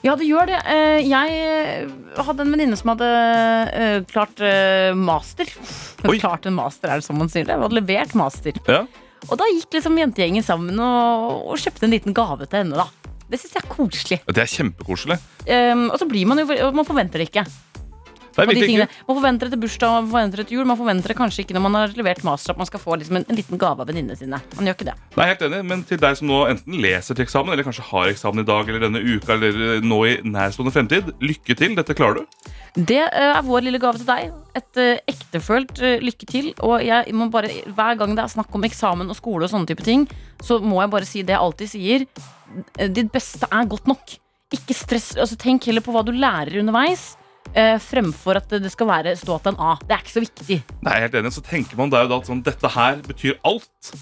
Ja, det gjør det. Eh, Jeg eh, hadde en venninne som hadde eh, klart master. [laughs] Oi. Klart en master, er det sånn man sier det? Hun hadde levert master. Ja. Og da gikk liksom jentegjengen sammen og, og kjøpte en liten gave til henne, da. Det syns jeg er koselig. Det er kjempekoselig. Um, og så blir man jo Man forventer det ikke. Man forventer det til bursdag, man forventer det til jul. Man forventer det kanskje ikke når man har levert master, at man skal få liksom en, en liten gave av venninnene sine. Man gjør ikke det. Nei, helt enig, men til deg som nå enten leser til eksamen, eller kanskje har eksamen i dag, eller denne uka, eller nå i nærstående fremtid, lykke til. Dette klarer du. Det eh, er vår lille gave til deg. Et eh, ektefølt eh, lykke til. Og jeg må bare, hver gang det er snakk om eksamen og skole, og sånne type ting, så må jeg bare si det jeg alltid sier. Eh, Ditt beste er godt nok. Ikke stress. altså Tenk heller på hva du lærer underveis, eh, fremfor at det skal være stå til en A. Det er ikke så viktig. Nei, helt enig, så tenker man da da at sånn, dette her betyr alt.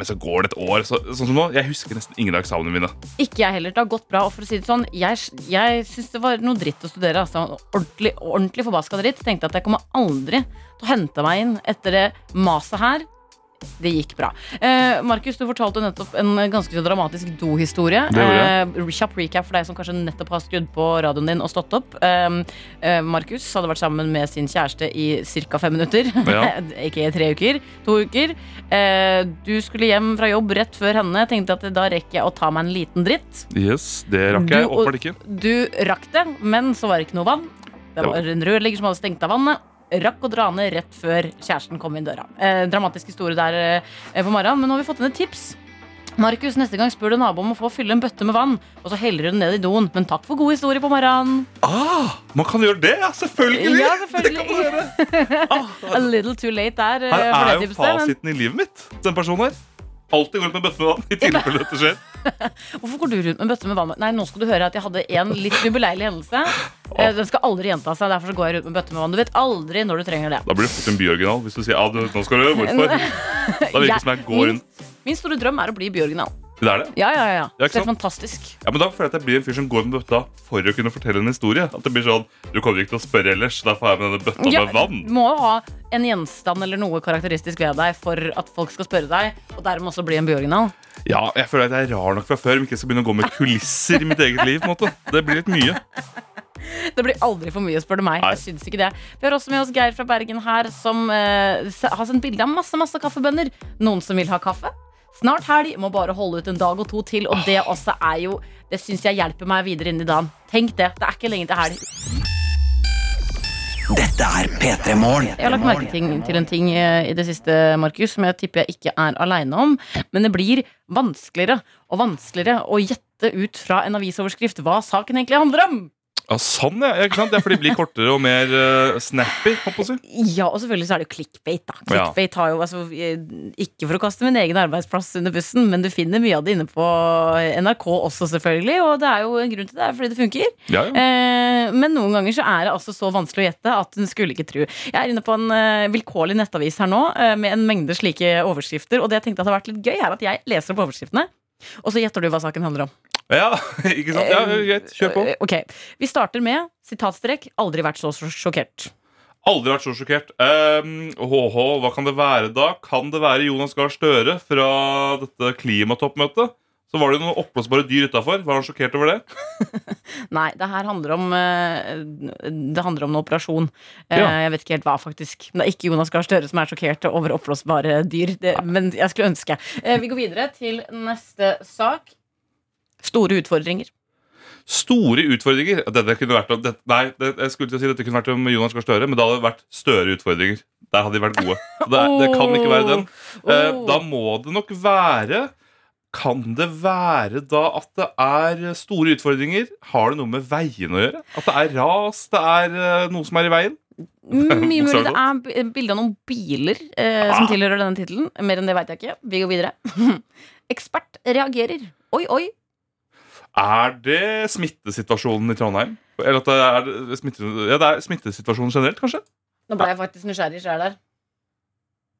Men så går det et år. Så, sånn som nå, Jeg husker nesten ingen av eksamene mine. Ikke jeg heller. Det har gått bra. Og for å si det sånn, jeg, jeg syns det var noe dritt å studere. Altså, ordentlig ordentlig forbaska dritt. Tenkte at jeg kommer aldri til å hente meg inn etter det maset her. Det gikk bra. Eh, Markus, du fortalte nettopp en ganske dramatisk do-historie. Eh, kjapp recap for deg som kanskje nettopp har skrudd på radioen din og stått opp. Eh, eh, Markus hadde vært sammen med sin kjæreste i ca. fem minutter. Ja. [laughs] Ikke tre uker. To uker. Eh, du skulle hjem fra jobb rett før henne. Tenkte at da rekker jeg å ta meg en liten dritt. Yes, Det rakk jeg Du- åpenbart ikke. Du rakk det, men så var det ikke noe vann. Det var en rørlegger som hadde stengt av vannet. Rakk å dra ned rett før kjæresten kom inn døra. Eh, dramatisk historie der eh, på morgenen, men nå har vi fått inn et tips. Markus, neste gang spør du naboen om å få fylle en bøtte med vann, og så heller du den ned i doen. Men takk for god historie på morgenen. Ah, man kan gjøre det, ja! Selvfølgelig! Ja, selvfølgelig. [laughs] A little too late der. eh, Her er jo fasiten men i livet mitt. Den personen her. Alltid går rundt med bøtte med vann i tilfelle dette skjer. [laughs] Hvorfor går du rundt med bøtte med vann? Nei, nå skal du høre at jeg hadde en litt ubeleilig hendelse. Eh, Den skal aldri gjenta seg, derfor så går jeg rundt med bøtte med vann. Du vet aldri når du trenger det. Da blir det fort en byoriginal hvis du sier ja, du, nå skal du, hvorfor? [laughs] Da virker det som jeg går rundt. Min store drøm er å bli byoriginal. Det er det. Ja, ja, ja. Det er, Det er fantastisk. Ja, men Da føler jeg at jeg blir en fyr som går med bøtta for å kunne fortelle en historie. At det blir sånn, Du kommer ikke til å spørre ellers, derfor har jeg med denne bøtta Ja, med vann. Du må jo ha en gjenstand eller noe karakteristisk ved deg for at folk skal spørre deg, og dermed også bli en byoriginal. Ja, jeg føler at jeg er rar nok fra før om ikke jeg skal begynne å gå med kulisser i mitt eget liv. på en måte Det blir litt mye. [laughs] Det blir aldri for mye, spør du meg. Nei. Jeg syns ikke det. Vi har også med oss Geir fra Bergen her, som uh, har sendt bilde av masse masse kaffebønner. Noen som vil ha kaffe. Snart helg, må bare holde ut en dag og to til. Og det også er jo Det syns jeg hjelper meg videre inn i dagen. Tenk det. Det er ikke lenge til helg. Dette er P3 Morgen. Jeg har lagt merke ting, til en ting eh, i det siste, Markus, som jeg tipper jeg ikke er aleine om. Men det blir vanskeligere og vanskeligere å gjette ut fra en avisoverskrift hva saken egentlig handler om. Ja, Sånn, ja. ikke sant? Det er fordi det blir kortere og mer uh, snappy. Si. Ja, og selvfølgelig så er det jo clickbait, da. Clickbait har jo, altså, eh, Ikke for å kaste min egen arbeidsplass under bussen, men du finner mye av det inne på NRK også, selvfølgelig. Og det er jo en grunn til det, er fordi det funker. Ja, ja. Eh, men noen ganger så er det altså så vanskelig å gjette at hun skulle ikke tro. Jeg er inne på en uh, vilkårlig nettavis her nå uh, med en mengde slike overskrifter. Og det jeg tenkte hadde vært litt gøy, er at jeg leser opp overskriftene. Og så gjetter du hva saken handler om. ja, [laughs] ikke sant? Ja, Greit, kjør på. Eh, Ok, Vi starter med sitatstrekk 'aldri vært så sjokkert'. Aldri vært så sjokkert. Um, HH, hva kan det være da? Kan det være Jonas Gahr Støre fra dette klimatoppmøtet? Så var det noen oppblåsbare dyr utafor. Var han sjokkert over det? [laughs] Nei, det her handler om eh, Det handler om en operasjon. Eh, Ja. Jeg vet ikke helt hva, faktisk. Det er ikke Jonas Gahr Støre som er sjokkert over oppblåsbare dyr. Det, men jeg skulle ønske. Eh, Vi går videre til neste sak. Store utfordringer. Store utfordringer. Dette kunne vært om, det, Nei, det, jeg skulle til å si dette kunne vært om Jonas Gahr Støre, men det hadde vært større utfordringer. Der hadde de vært gode. Det, det kan ikke være den. [laughs] Oh. da må det nok være Kan det være da at det er store utfordringer? Har det noe med veiene å gjøre? At det er ras? Det er eh, noe som er i veien? Mye mulig det er bilde av noen biler eh, som Ah. tilhører denne tittelen. Mer enn det veit jeg ikke. Vi går videre. [laughs] Ekspert reagerer. Oi, oi. Er det smittesituasjonen i Trondheim? Eller at det er, smitte, ja, det er smittesituasjonen generelt, kanskje? Nå ble jeg faktisk nysgjerrig sjøl der.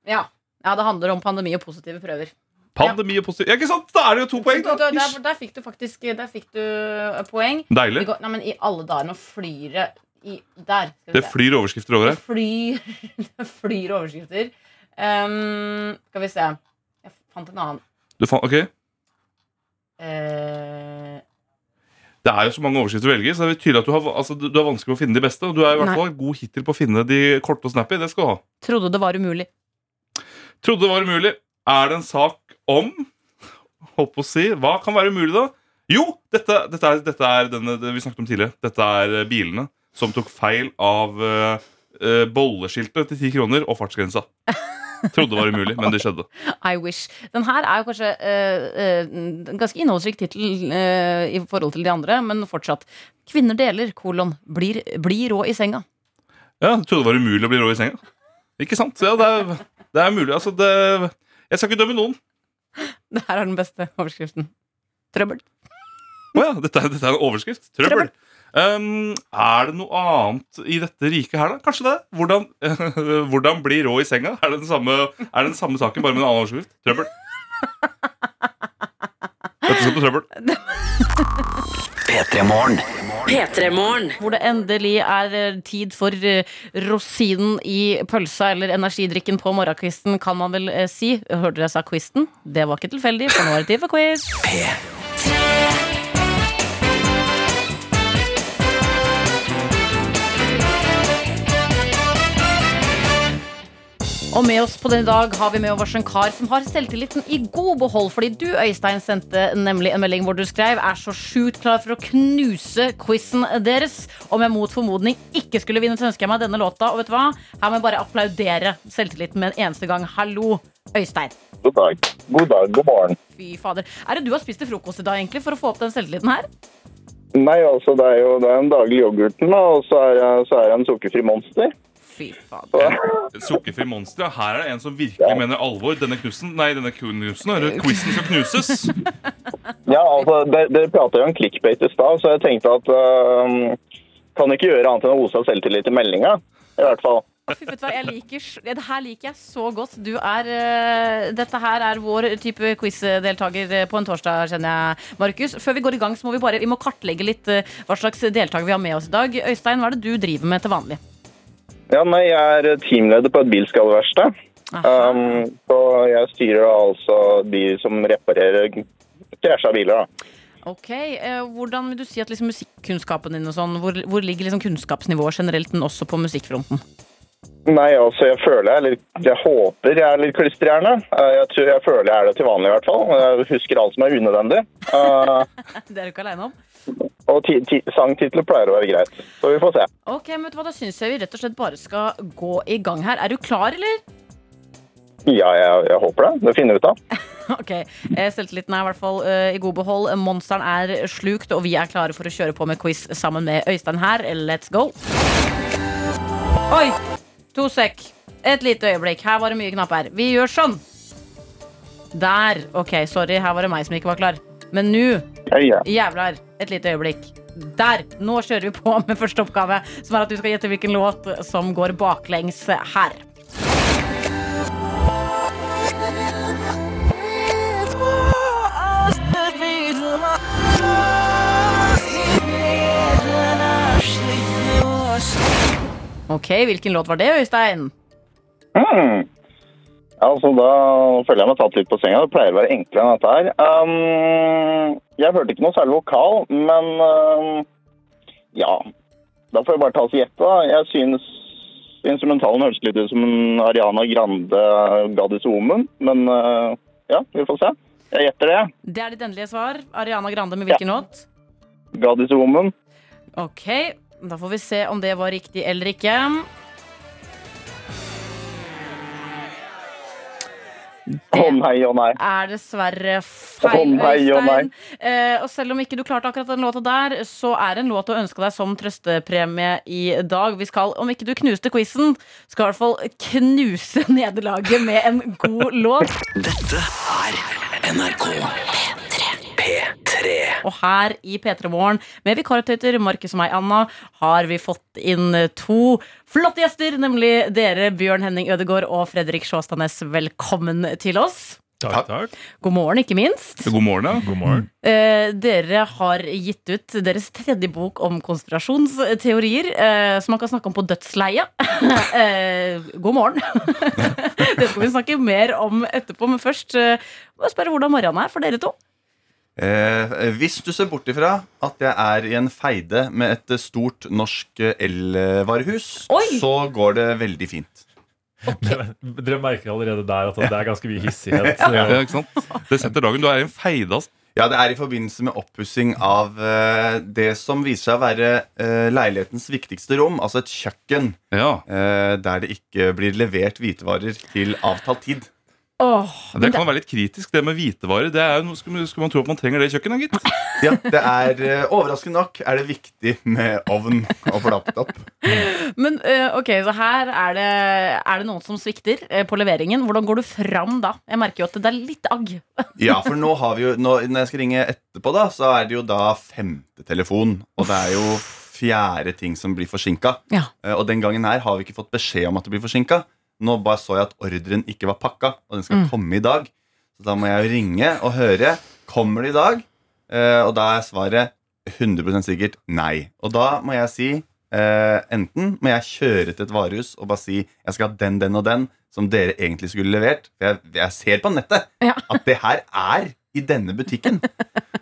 Ja. ja, det handler om pandemi og positive prøver. Pandemi og positiv Ja, ikke sant? Da er det jo to poeng, da! der, der, der fikk du faktisk Der fikk du eh, poeng. Deilig. Går, nei, men I alle dager, nå flyr det i, Der. [laughs] Det flyr overskrifter over Det flyr, det flyr overskrifter. Um, skal vi se. Jeg fant en annen. Du fant, ok uh, Det er jo så mange overskrifter å velge, så det er tydelig at du har, altså, du, har vanskelig med å finne de beste. Og du er i hvert fall god hittil på å finne de korte og snappy. Det skal du ha. trodde det var umulig. Trodde det var umulig. Er det en sak om Holdt på å si Hva kan være umulig, da? Jo! Dette, dette er, dette er denne det vi snakket om tidligere. Dette er eh, bilene som tok feil av uh, bolleskiltet til ti kroner og fartsgrensa. Trodde det var umulig, men det skjedde. [laughs] I wish. Den her er jo kanskje eh, uh, en ganske innholdsrik tittel uh, i forhold til de andre, men fortsatt. Kvinner deler, kolon, blir, blir rå i senga. Ja, Trodde det var umulig å bli rå i senga. Ikke sant? Ja, det er, det er mulig. Altså, det Jeg skal ikke dømme noen. [laughs] Det her er den beste overskriften. Trøbbel. Å ja, dette, er- dette er en overskrift. Trøbbel. Um, er det noe annet i dette riket her, da? Kanskje det? Hvordan, [laughs] hvordan bli rå i senga? Er det den samme, er det den samme saken, bare med en annen overskrift? Trøbbel. Dette skal på trøbbel. P3 Morgen. P3morgen. Hvor det endelig er eh, tid for eh, rosinen i pølsa eller energidrikken på morgenkvisten, kan man vel eh, si. Hørte dere jeg sa kvisten? Det var ikke tilfeldig, for nå er det tid for quiz. Og med oss på denne dag har vi med oss en kar som har selvtilliten i god behold. Fordi du, Øystein, sendte nemlig en melding hvor du skrev er så sjukt klar for å knuse quizen deres. Om jeg mot formodning ikke skulle vinne, så ønsker jeg meg denne låta. Og vet du hva? Her må jeg bare applaudere selvtilliten med en eneste gang. Hallo, Øystein. God dag. God dag, god morgen. Fy fader. Er det du har spist til frokost i dag, egentlig, for å få opp den selvtilliten her? Nei, altså, det er jo det er en daglig yoghurten, og så er, jeg- så er jeg en sukkerfri monster. Fy fader. Sukkerfri monster. ja. Her er det en som virkelig mener alvor. Denne knusen, nei, denne knusen, eller quizen skal knuses. Ja, altså, Dere dere prata jo om clickbait i stad, så jeg tenkte at uh, Kan ikke gjøre annet enn å ose av selvtillit i meldinga. I hvert fall. Fy, vet du hva, jeg liker, det her liker jeg så godt. Du er, uh, dette her er vår type quiz-deltaker eh, på en torsdag, kjenner jeg, Markus. Før vi går i gang, så må vi bare vi må kartlegge litt uh, hva slags deltaker vi har med oss i dag. Øystein, hva er det du driver med til vanlig? Ja, nei, Jeg er teamleder på et bilskadeverksted. Um, så jeg styrer altså de som reparerer krasja biler. da. Ok, eh, Hvordan vil du si at liksom, musikkunnskapen din og sånn, hvor, hvor ligger liksom kunnskapsnivået generelt, men også på musikkfronten? Nei, altså, jeg føler jeg er litt Jeg håper jeg er litt klistrehjerne. Uh, Jeg, tror, jeg føler jeg er det til vanlig, i hvert fall. Jeg husker alt som er unødvendig. Uh, [laughs] Det er du ikke aleine om. Og ti ti sangtitler pleier å være greit. Så vi får se. Ok, men vet du hva, Da syns jeg vi rett og slett bare skal gå i gang her. Er du klar, eller? Ja, jeg, jeg håper det. Det finner vi ut av. [laughs] Ok, eh, Selvtilliten er i hvert fall uh, i god behold. Monsteren er slukt, og vi er klare for å kjøre på med quiz sammen med Øystein her. Let's go. Oi! To sekk. Et lite øyeblikk. Her var det mye knapper. Vi gjør sånn. Der. Ok, sorry. Her var det meg som ikke var klar. Men nå, jævlar, et lite øyeblikk. Der. Nå kjører vi på med første oppgave, som er at du skal gjette hvilken låt som går baklengs her. Ok, hvilken låt var det, Øystein? Hmm. Altså, da føler jeg meg tatt litt på senga. Det pleier å være enklere enn dette her. Um, jeg hørte ikke noe særlig vokal, men um, ja. Da får jeg bare ta oss gjette. da. Jeg synes instrumentalen høres litt ut som en Ariana Grande Gaddis Omen, men uh, ja, vi får se. Jeg gjetter det. Det er ditt endelige svar. Ariana Grande med hvilken låt? Gaddis Omen. Ok, da får vi se om det var riktig eller ikke. Å nei, å nei. er dessverre feil, å nei. Øystein. Eh, og selv om ikke du klarte akkurat den låta der, så er det en låt å ønske deg som trøstepremie i dag. Vi skal, om ikke du knuste quizen, skal i hvert fall knuse nederlaget med en god låt. Dette er NRK P3. Og her i P3 Morgen med vikartøyter Markus og meg, Anna, har vi fått inn to flotte gjester, nemlig dere, Bjørn Henning Ødegaard og Fredrik Sjåstadnes. Velkommen til oss. Takk, takk. God morgen, ikke minst. God morgen, da. God morgen. Eh, dere har gitt ut deres tredje bok om konspirasjonsteorier, eh, som man kan snakke om på dødsleie. [laughs] eh, god morgen. [laughs] det skal vi snakke mer om etterpå, men først eh, må jeg spørre hvordan morgenen er for dere to. Eh, hvis du ser bort ifra at jeg er i en feide med et stort norsk eh, elvarehus, så går det veldig fint. Dere merker allerede der at det er ganske mye hissighet. [laughs] Ja, ikke sant? Det setter dagen. Du er i en feidast. Ja, Det er i forbindelse med oppussing av eh, det som viser seg å være eh, leilighetens viktigste rom, altså et kjøkken, Ja. eh, der det ikke blir levert hvitevarer til avtalt tid. Åh, Det kan være litt kritisk, det med hvitevarer. Det er jo, noe- skulle, man- skulle man tro at man trenger det i kjøkkenet, gitt. [laughs] Ja, det er eh, Overraskende nok er det viktig med ovn og få. Men eh, ok, så her er det, er det noen som svikter eh, på leveringen. Hvordan går du fram da? Jeg merker jo at det er litt agg. [laughs] Ja, for nå har vi jo nå, Når jeg skal ringe etterpå, da så er det jo da femte telefon. Og det er jo fjerde ting som blir forsinka. Ja. Og den gangen her har vi ikke fått beskjed om at det blir forsinka. Nå bare så jeg at ordren ikke var pakka, og den skal komme i dag. Så da må jeg jo ringe og høre. Kommer det i dag? Eh, og da er svaret 100% sikkert nei. Og da må jeg si eh, enten må jeg kjøre til et varehus og bare si jeg skal ha den, den og den som dere egentlig skulle levert. For jeg, jeg ser på nettet Ja. [laughs] at det her er i denne butikken.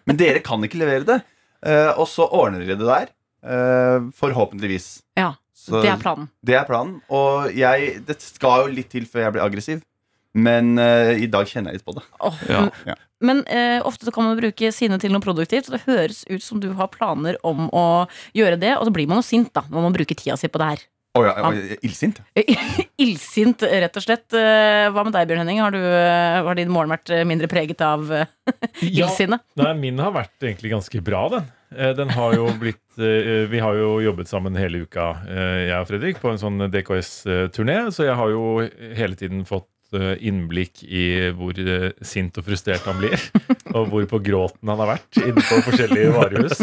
Men dere kan ikke levere det. Eh, og så ordner dere det der. eh, forhåpentligvis. Ja, Så Det er planen. det er planen. Og jeg, det skal jo litt til før jeg blir aggressiv. Men uh, i dag kjenner jeg litt på det. Oh, Ja. men- Ja. Men uh, ofte så kan man bruke sinne til noe produktivt, så det høres ut som du har planer om å gjøre det, og så blir man jo sint da, når man bruker tida si på det her. Å ja, ja, Illsint. [laughs] Illsint, rett og slett. Eh, Hva med deg, Bjørn Henning? Har, du, eh, har din morgen vært eh, mindre preget av [laughs] illsinnet? Ja, nei, min har vært egentlig ganske bra, den. Den har jo blitt [laughs] Vi har jo jobbet sammen hele uka, jeg og Fredrik, på en sånn DKS-turné, så jeg har jo hele tiden fått innblikk i hvor eh, sint og frustrert han blir. [laughs] Og hvor på gråten han har vært innenfor forskjellige varehus.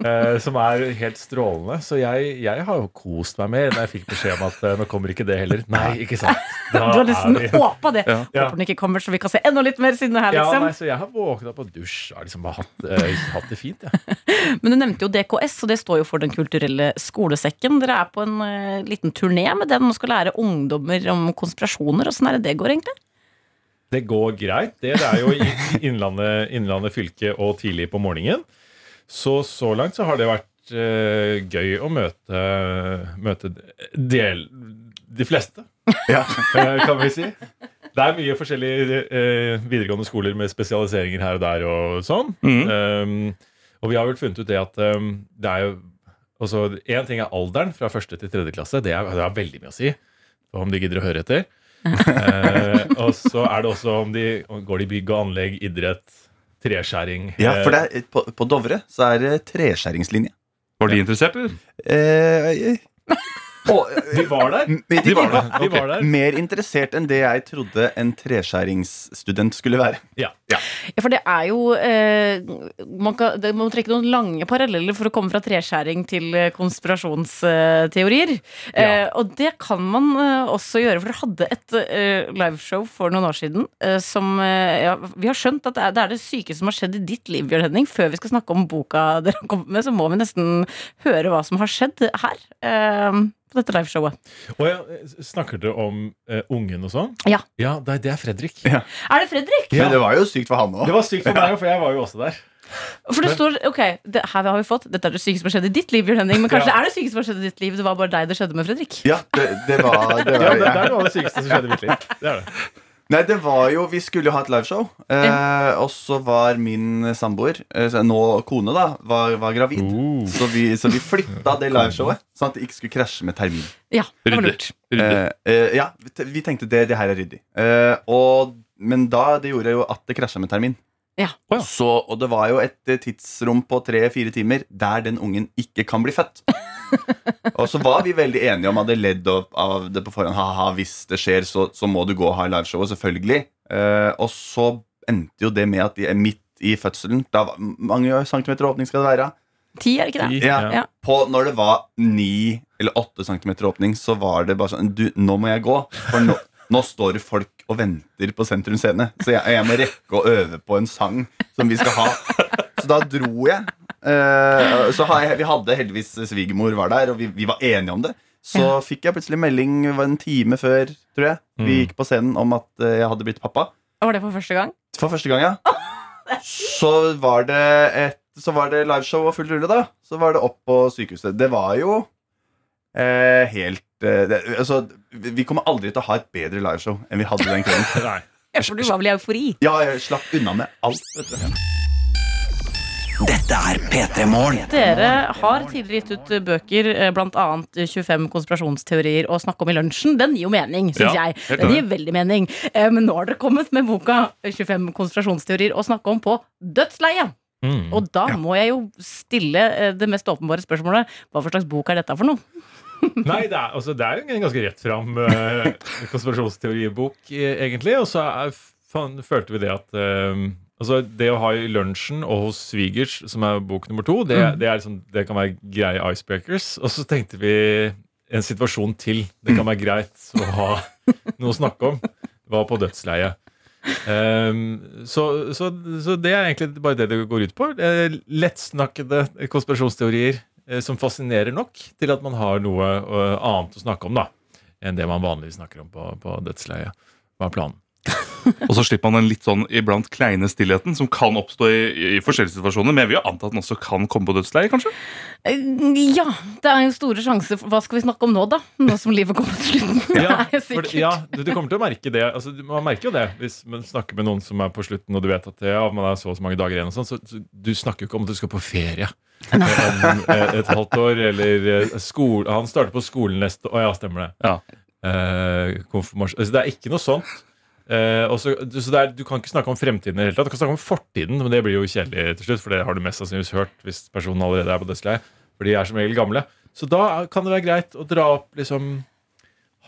eh, Som er helt strålende. Så jeg, jeg har jo kost meg mer da jeg fikk beskjed om at eh, nå kommer ikke det heller. Nei, ikke sant. Da [laughs] Du har liksom håpa det. Ja. Ja. Håper den ikke kommer, så vi kan se enda litt mer sinne her, Ja, liksom. nei, så jeg har våkna på dusj og liksom hatt, uh, hatt det fint. Ja. [laughs] Men du nevnte jo DKS, og det står jo for Den kulturelle skolesekken. Dere er på en uh, liten turné med den og skal lære ungdommer om konspirasjoner. Åssen er det det går, egentlig? Det går greit. Det, det er jo i Innlandet, Innlandet fylke og tidlig på morgenen. Så så langt så har det vært uh, gøy å møte, møte del, de fleste, Ja. eh, kan vi si. Det er mye forskjellige uh, videregående skoler med spesialiseringer her og der og sånn. Um, og vi har vel funnet ut det at um, det er jo altså, Én ting er alderen fra første til tredje klasse. Det, er, det er veldig mye å si. Om de gidder å høre etter. Eh, og så er det også om de går de i bygg og anlegg, idrett, treskjæring. Ja, for eh, det er, på, på Dovre så er det treskjæringslinje. Var de interessert, eller? Eh, og, [laughs] De var der. de, De var der. De var der. Mer interessert enn det jeg trodde en treskjæringsstudent skulle være. Ja. Ja, for det er jo eh, man, kan, det, man må trekke noen lange paralleller for å komme fra treskjæring til konspirasjonsteorier. konspirasjonsteorier. Eh, og det kan man eh, også gjøre, for dere hadde et eh, liveshow for noen år siden eh, som eh, ja, Vi har skjønt at det er, det er det sykeste som har skjedd i ditt liv, Bjørn Henning. Før vi skal snakke om boka [laughs] dere har kommet med, så må vi nesten høre hva som har skjedd her. Eh, dette liveshowet. Jeg, snakker dere om eh, ungen og sånn? Ja. Ja, det, det er Fredrik. Er det Fredrik? Men det var jo sykt for han Det var sykt for meg, for jeg var jo også der. For det står, ok, det, her har vi fått Dette er det sykeste som har skjedd i ditt liv, Bjørn Henning. Men kanskje Ja. er det sykeste som har skjedd i ditt liv Det var bare deg det skjedde med Fredrik. Ja, det, det var, det Ja, var det, det var det sykeste som skjedde i mitt liv. Det er det. Nei, det var jo Vi skulle jo ha et liveshow. Eh, og så var min samboer, eh, nå kone, da, var, var gravid. Oh. Så, vi, så vi flytta det liveshowet, sånn at det ikke skulle krasje med termin. Ja, det var lurt. Ryddig. Eh, eh, ja, vi tenkte det, det her er ryddig. Eh, og, men da det gjorde jo at det krasja med termin. Ja. Så, og det var jo et tidsrom på tre-fire timer der den ungen ikke kan bli født. Og så var vi veldig enige om, hadde ledd opp av det på forhånd. Ha-ha, hvis det skjer, så, så må du gå og ha liveshowet, selvfølgelig. Eh, og så endte jo det med at de er midt i fødselen da, var- Mange centimeter åpning skal det være? Ti, er det ikke det? Ja. Ja. På, når det var ni eller åtte centimeter åpning, så var det bare sånn Du, nå må jeg gå. For nå, nå står det folk og venter på Sentrum Scene. Så jeg, jeg må rekke å øve på en sang som vi skal ha. Så da dro jeg. Eh, så jeg, vi hadde heldigvis svigermor var der, og vi, vi var enige om det. Så fikk jeg plutselig melding en time før, tror jeg, vi Mm. gikk på scenen, om at eh, jeg hadde blitt pappa. Var det for første gang? For første gang, ja. [laughs] Så var det et Så var det liveshow og full rulle, da. Så var det opp på sykehuset. Det var jo eh, helt eh, det, Altså, vi kommer aldri til å ha et bedre liveshow enn vi hadde den kvelden. [laughs] Nei. Ja, for du var vel i eufori? Ja, jeg slapp unna med alt. Vet du. Dette er P3 Morgen. Dere har tidligere gitt ut bøker, bl.a. blant annet 25 konspirasjonsteorier å snakke om i lunsjen. Den gir jo mening, syns Ja, jeg. Den gir veldig mening. Eh, Men nå har dere kommet med boka 25 konspirasjonsteorier å snakke om på dødsleiet. Mm. Og da må jeg jo stille eh, det mest åpenbare spørsmålet. Hva for slags bok er dette for noe? [laughs] Nei, det er, altså, det er jo en ganske rett fram uh, konspirasjonsteoribok, eh, egentlig. Og så er, fan, følte vi det at eh, altså, Det å ha i lunsjen og hos svigers, som er bok nummer to, det, det, er liksom, det kan være greie icebreakers. Og så tenkte vi en situasjon til. Det kan være greit å ha noe å snakke om. Var på dødsleiet. Um, så, så, så det er egentlig bare det det går ut på. Lettsnakkede konspirasjonsteorier eh, som fascinerer nok til at man har noe eh, annet å snakke om da enn det man vanligvis snakker om på, på dødsleiet. Hva er planen? [laughs] Og så slipper man den litt sånn iblant kleine stillheten som kan oppstå i, i forskjellige situasjoner. Men jeg vil jo anta at den også kan komme på dødsleiet, kanskje? Eh, Ja, det er jo store sjanser. Hva skal vi snakke om nå, da? Nå som livet kommer til slutten. [laughs] [laughs] Det er jo for, ja du, du kommer til å merke det. Altså, man merker jo det hvis man snakker med noen som er på slutten, og du vet at ja, man er så og så mange dager igjen. Og sånn, så, så du snakker jo ikke om at du skal på ferie om eh, et halvt år, eller eh, skole Han starter på skolen neste Å ja, stemmer det. Ja. Eh, konfirmasjon altså, Det er ikke noe sånt. Eh, også, så, er, du kan ikke snakke om fremtiden tatt. Du kan snakke om fortiden, men det blir jo kjedelig til slutt, for det har du mest sannsynligvis hørt hvis personen allerede er på dødsleiet. For de er som regel gamle. Så da kan det være greit å dra opp liksom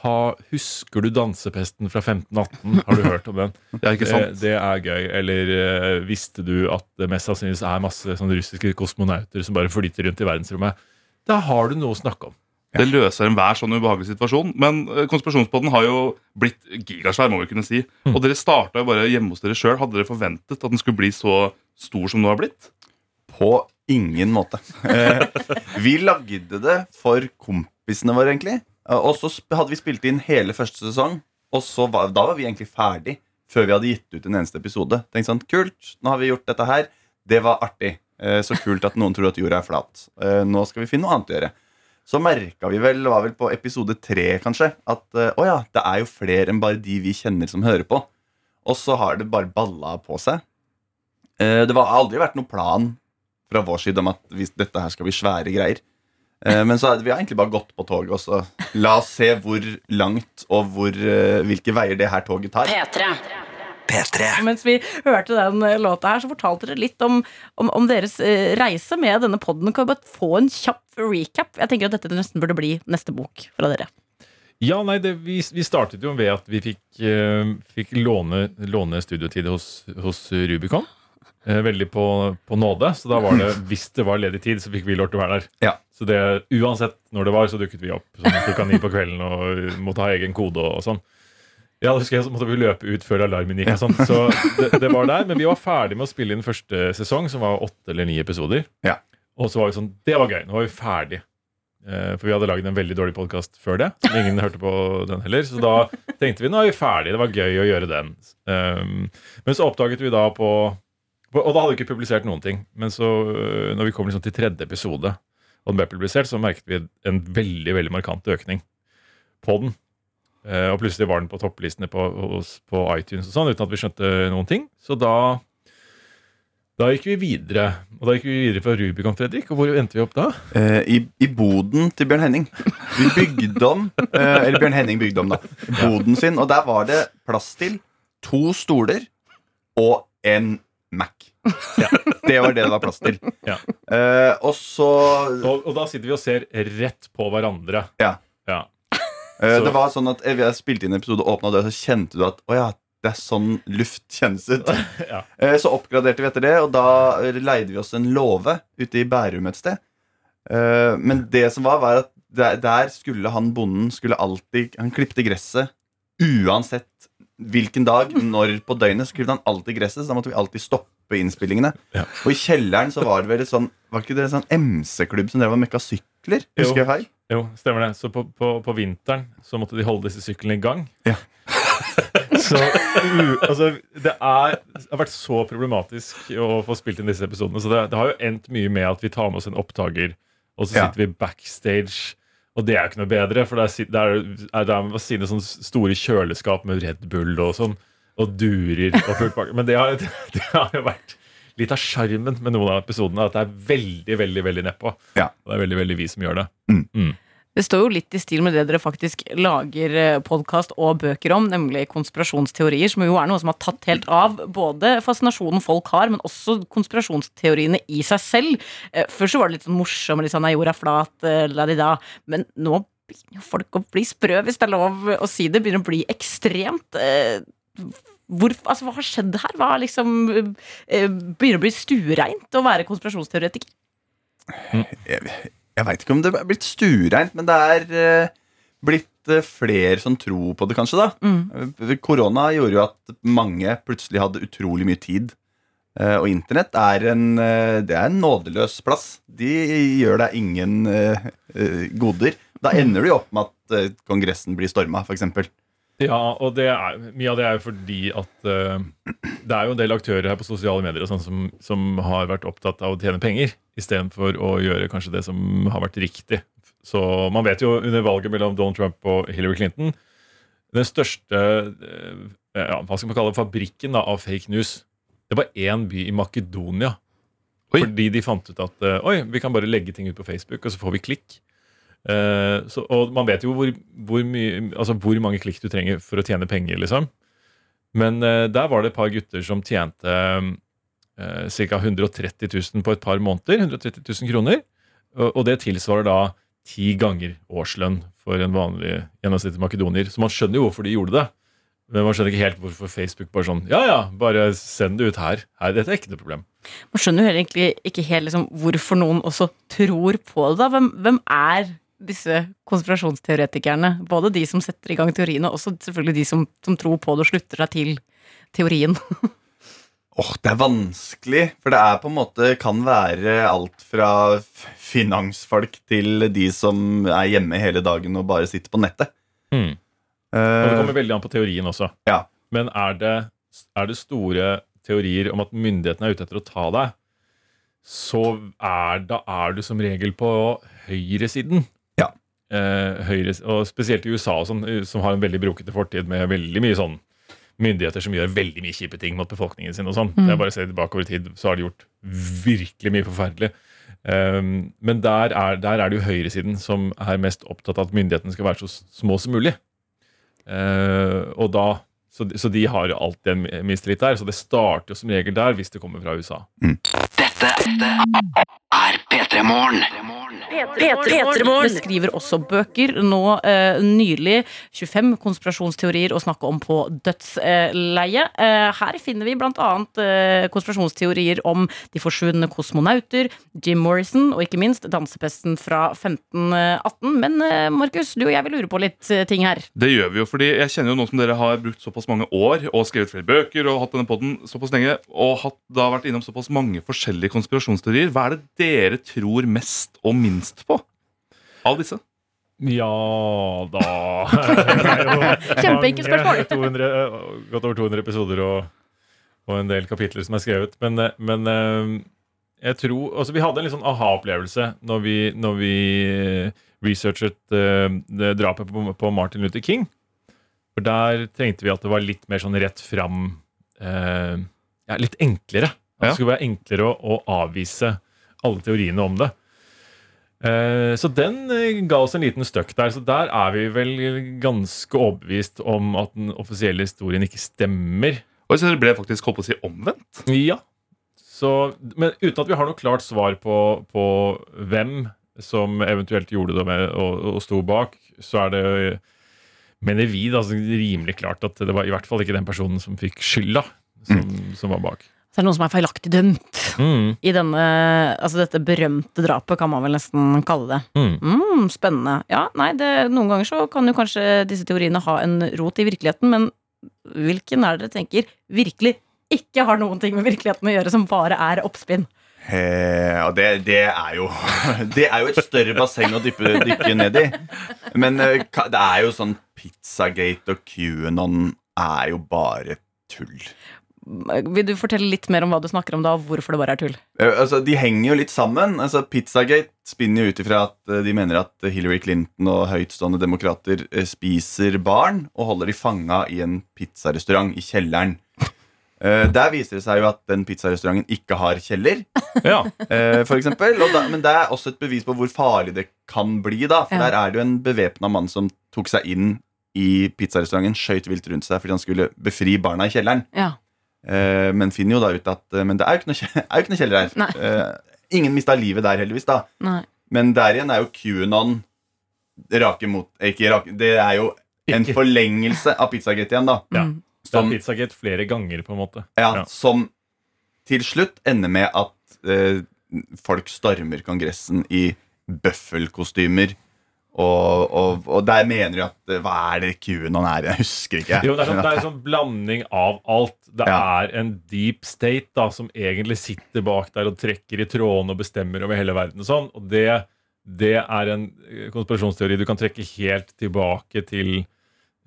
ha, Husker du dansepesten fra 1518? Har du hørt om den? [laughs] Det, sant? det er gøy. Eller uh, visste du at det mest sannsynligvis er masse sånn russiske kosmonauter som bare flyter rundt i verdensrommet? Da har du noe å snakke om. Det løser enhver sånn ubehagelig situasjon. Men eh, konspirasjonspodden har jo blitt gigasvær, må vi kunne si. Mm. Og dere starta jo bare hjemme hos dere sjøl. Hadde dere forventet at den skulle bli så stor som den har blitt? På ingen måte. Eh, vi lagde det for kompisene våre, egentlig. Eh, Og så hadde vi spilt inn hele første sesong, og så var, da var vi egentlig ferdig før vi hadde gitt ut en eneste episode. Tenk sånn, kult, nå har vi gjort dette her. Det var artig. Så kult at noen tror at jorda er flat. Eh, Nå skal vi finne noe annet å gjøre. Så merka vi vel, var vel på episode tre kanskje, at eh, oh ja, det er jo flere enn bare de vi kjenner som hører på. Og så har det bare balla på seg. Eh, Det har aldri vært noen plan fra vår side om at dette her skal bli svære greier. Eh, Men så vi har egentlig bare gått på toget også. la oss se hvor langt og hvor, hvilke veier det her toget tar. P3. P3. Mens vi hørte den eh, låta her, så fortalte dere litt om, om, om deres eh, reise med denne podden. Kan vi bare få en kjapp recap? Jeg tenker at dette nesten burde bli neste bok fra dere. Ja, nei, det, vi, vi startet jo ved at vi fikk, eh, fikk låne, låne studiotid hos, hos Rubicon. Eh, veldig på, på nåde. Så da var det, hvis det var ledig tid, så fikk vi lov til å være der. Ja. Så det, uansett når det var, så dukket vi opp sånn klokka ni på kvelden og måtte ha egen kode og, og sånn. Ja, det husker jeg, så måtte vi løpe ut før alarmen gikk. og sånt. Så det, det var der, Men vi var ferdig med å spille inn første sesong, som var åtte eller ni episoder. Ja. Og så var vi sånn Det var gøy. Nå var vi ferdig. Eh, For vi hadde laget en veldig dårlig podkast før det. som Ingen hørte på den heller. Så da tenkte vi nå er vi ferdige. Det var gøy å gjøre den. Um, men så oppdaget vi da på, på Og da hadde vi ikke publisert noen ting. Men så, øh, når vi kom liksom til tredje episode, og den ble publisert, så merket vi en veldig veldig markant økning på den. Eh, og plutselig var den på topplistene på, på iTunes og sånn, uten at vi skjønte noen ting. Så da da gikk vi videre. Og da gikk vi videre fra Rubicon, Fredrik. Og hvor endte vi opp da? Eh, i, I boden til Bjørn Henning. Vi bygde om eh, Eller Bjørn Henning bygde om, da. Boden sin. Og der var det plass til to stoler og en Mac. Det var det det var plass til. Ja. Eh, og så Og, og da sitter vi og ser rett på hverandre. Ja. Ja. Eh, Så- Det var sånn at Vi spilte inn en episode, åpna døra, så kjente du at å ja, det er sånn luft kjennes ut. [laughs] Ja. Eh, Så oppgraderte vi etter det, og da eh, leide vi oss en låve ute i Bærum et sted. Men det som var, var at der skulle han bonden skulle alltid Han klipte gresset uansett hvilken dag, [laughs] når på døgnet, så klipte han alltid gresset. Så da måtte vi alltid stoppe innspillingene. Ja. Og i kjelleren så var det vel et sånn Var ikke det en sånn MC-klubb som drev og mekka sykler? Jo. Husker jeg feil? Jo, stemmer det. Så på, på, på vinteren så måtte de holde disse syklene i gang. Ja. [laughs] så u, altså, det, er, det har vært så problematisk å få spilt inn disse episodene. Så det, det har jo endt mye med at vi tar med oss en opptaker, og så Ja. sitter vi backstage. Og det er jo ikke noe bedre, for der, der er det ved sine sånne store kjøleskap med Red Bull og sånn, og durer og fullt pakke. Men det har, [laughs] det har jo vært litt av sjarmen med noen av episodene, at det er veldig, veldig veldig nedpå. Ja. Og det er veldig, veldig vi som gjør det. Det står jo litt i stil med det dere faktisk lager podkast og bøker om, nemlig konspirasjonsteorier, som jo er noe som har tatt helt av. Både fascinasjonen folk har, men også konspirasjonsteoriene i seg selv. Eh, Før så var det litt sånn morsomt, litt sånn er jorda flat, eh, la di da. Men nå begynner jo folk å bli sprø, hvis det er lov å si det. Begynner å bli ekstremt. Hvor, altså, hva har skjedd her? Hva liksom eh, Begynner å bli stuereint å være konspirasjonsteoretiker? Jeg, jeg veit ikke om det er blitt stuereint, men det er eh, blitt eh, flere som tror på det, kanskje. da Mm. Korona gjorde jo at mange plutselig hadde utrolig mye tid. Eh, Og internett er en, det er en nådeløs plass. De gjør deg ingen goder. Da ender du jo opp med at Kongressen blir storma, f.eks. Ja, og det er, mye av det er jo fordi at uh, det er jo en del aktører her på sosiale medier og sånn som, som har vært opptatt av å tjene penger istedenfor å gjøre kanskje det som har vært riktig. Så man vet jo under valget mellom Donald Trump og Hillary Clinton Den største uh, ja, hva skal man kalle det, fabrikken da, av fake news, det var én by i Makedonia. Oi. Fordi de fant ut at uh, oi, vi kan bare legge ting ut på Facebook, og så får vi klikk. Eh, så, og man vet jo hvor, hvor, mye, altså hvor mange klikk du trenger for å tjene penger, liksom. Men uh, der var det et par gutter som tjente uh, ca. 130 000 på et par måneder. 130 000 kroner. Og, og det tilsvarer da ti ganger årslønn for en vanlig gjennomsnittlig makedonier. Så man skjønner jo hvorfor de gjorde det. Men man skjønner ikke helt hvorfor Facebook bare sånn Ja, ja, bare send det ut her. her dette er ikke noe problem. Man skjønner jo egentlig ikke helt liksom, hvorfor noen også tror på det. da. Hvem, hvem er disse konspirasjonsteoretikerne? Både de som setter i gang teoriene, og også selvfølgelig de som, som tror på det og slutter seg til teorien. [laughs] Åh, det er vanskelig, for det er på en måte kan være alt fra finansfolk til de som er hjemme hele dagen og bare sitter på nettet. Mm. Og det Eh, kommer veldig an på teorien også. Ja. Men er det, er det store teorier om at myndighetene er ute etter å ta deg, så er, da er du som regel på høyresiden. Eh, høyre, og spesielt i USA, sånn, eh, som har en veldig brokete fortid med veldig mye sånn myndigheter som gjør veldig mye kjipe ting mot befolkningen sin. og sånn. Mm. Det er bare å se tilbake over tid, så har de gjort virkelig mye forferdelig. Um, men der er, der er det jo høyresiden som er mest opptatt av at myndighetene skal være så små som mulig. Uh, og da, så, så de har jo alltid en mi- mistillit der. Så det starter jo som regel der, hvis det kommer fra USA. Dette er P3 Morgen. skriver også bøker. Nå eh, nylig 25 konspirasjonsteorier å snakke om på dødsleie. Eh, her finner vi annet eh, konspirasjonsteorier om de forsvunne kosmonauter, Jim Morrison og ikke minst dansepesten fra 1518. Men eh, Markus, du og jeg vil lure på litt eh, ting her. Det gjør vi jo, fordi jeg kjenner jo noen som dere har brukt såpass mange år og skrevet flere bøker og hatt denne podden såpass lenge, og hatt, da vært innom såpass mange forskjellige konspirasjonsteorier. Hva er det dere tror mest og minst på? av disse? Ja da [laughs] Kjempeenkelt spørsmål. mange, 200, Godt over 200 episoder og, og en del kapitler som er skrevet. Men, eh, men eh, jeg tror altså Vi hadde en litt sånn aha-opplevelse når vi, når vi eh, researchet eh, det drapet på, på Martin Luther King. For der trengte vi at det var litt mer sånn rett fram eh, ja, Litt enklere. At det skulle være enklere å, å avvise alle teoriene om det. Eh, Så den eh, ga oss en liten støkk der. Så der er vi vel ganske overbevist om at den offisielle historien ikke stemmer. Og så det ble faktisk holdt på å si omvendt. Ja. Så, men uten at vi har noe klart svar på, på hvem som eventuelt gjorde det med, og, og sto bak, så er det mener vi da, rimelig klart at det var i hvert fall ikke den personen som fikk skylda, som, som var bak. Så er det noen som er feilaktig dømt Mm, i denne, altså dette berømte drapet, kan man vel nesten kalle det. mm. Mm, spennende. Ja, nei, det, noen ganger så kan jo kanskje disse teoriene ha en rot i virkeligheten, men hvilken er det dere tenker virkelig ikke har noen ting med virkeligheten å gjøre, som bare er oppspinn? Eh, og det, det er jo [laughs] Det er jo et større basseng å dyppe, dykke ned i. Men eh, det er jo sånn Pizzagate og QAnon er jo bare tull. Vil du fortelle litt mer om hva du snakker om da, og hvorfor det bare er tull? Eh, altså, De henger jo litt sammen. Altså, Pizzagate spinner jo ut ifra at eh, de mener at Hillary Clinton og høytstående demokrater eh, spiser barn og holder de fanga i en pizzarestaurant i kjelleren. Eh, der viser det seg jo at den pizzarestauranten ikke har kjeller. Ja. for eksempel, og da, men det er også et bevis på hvor farlig det kan bli. da For Ja. der er det jo en bevæpna mann som tok seg inn i pizzarestauranten, skøyt vilt rundt seg fordi han skulle befri barna i kjelleren. Ja. Eh, men finner jo da ut at eh, Men det er jo ikke noe, [laughs] er jo ikke noe kjeller her. Eh, ingen mista livet der, heldigvis. da Nei. Men der igjen er jo QAnon rake mot Ikke rake, det er jo en Ikke. forlengelse av Pizzagate igjen, da. Ja. Som, Det er Pizzagate flere ganger, på en måte. ja, Ja. som til slutt ender med at eh, folk stormer Kongressen i bøffelkostymer. Og, og, og der mener de at eh, Hva er det QAnon er? Jeg husker ikke. Jo, det er, sånn, det er en sånn blanding av alt. Det Ja. er en deep state da, som egentlig sitter bak der og trekker i trådene og bestemmer over hele verden. Og sånn, og det, det er en eh, konspirasjonsteori du kan trekke helt tilbake til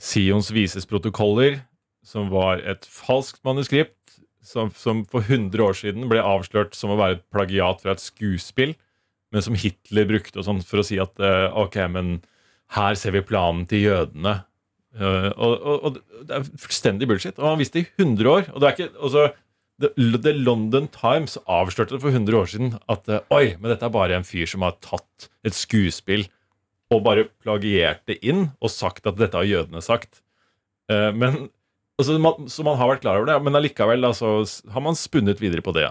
Sions vises protokoller, som var et falskt manuskript som, som for 100 år siden ble avslørt som å være et plagiat fra et skuespill, men som Hitler brukte sånn for å si at eh, ok, men her ser vi planen til jødene. Eh, og, og, og det er fullstendig bullshit. Og han visste i 100 år. Og det er ikke, altså, The, London Times avslørte for 100 år siden at eh, oi, men dette er bare en fyr som har tatt et skuespill og bare plagiert det inn og sagt at dette har jødene sagt. Men, altså, man, så man har vært klar over det, men allikevel altså, har man spunnet videre på det.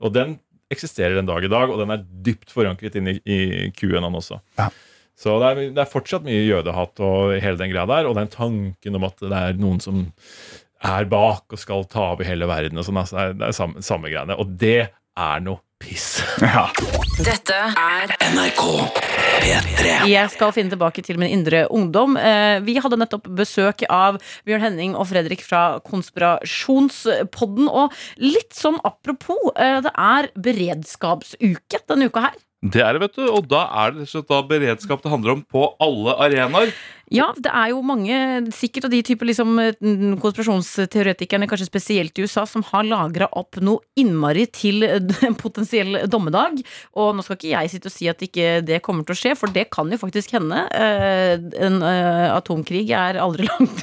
Og den eksisterer den dag i dag, og den er dypt forankret inn i, i QAnon også. Ja. Så det er, det er fortsatt mye jødehat og hele den greia der, og den tanken om at det er noen som er bak og skal ta over hele verden og sånn. Altså, det er, det er samme, samme greiene. Og det er noe piss. Ja. Dette er NRK P3. Jeg skal finne tilbake til min indre ungdom. Eh, Vi hadde nettopp besøk av Bjørn Henning og Fredrik fra Konspirasjonspodden. Og litt sånn apropos, eh, det er beredskapsuke denne uka her. Det er det, vet du. Og da er det sånn da beredskap det handler om på alle arenaer. Ja, det er jo mange, sikkert av de typer liksom, eh, konspirasjonsteoretikerne, kanskje spesielt i USA, som har lagra opp noe innmari til en potensiell dommedag. Og nå skal ikke jeg sitte og si at ikke det kommer til å skje, for det kan jo faktisk hende. Eh, En eh, atomkrig er aldri [laughs] langt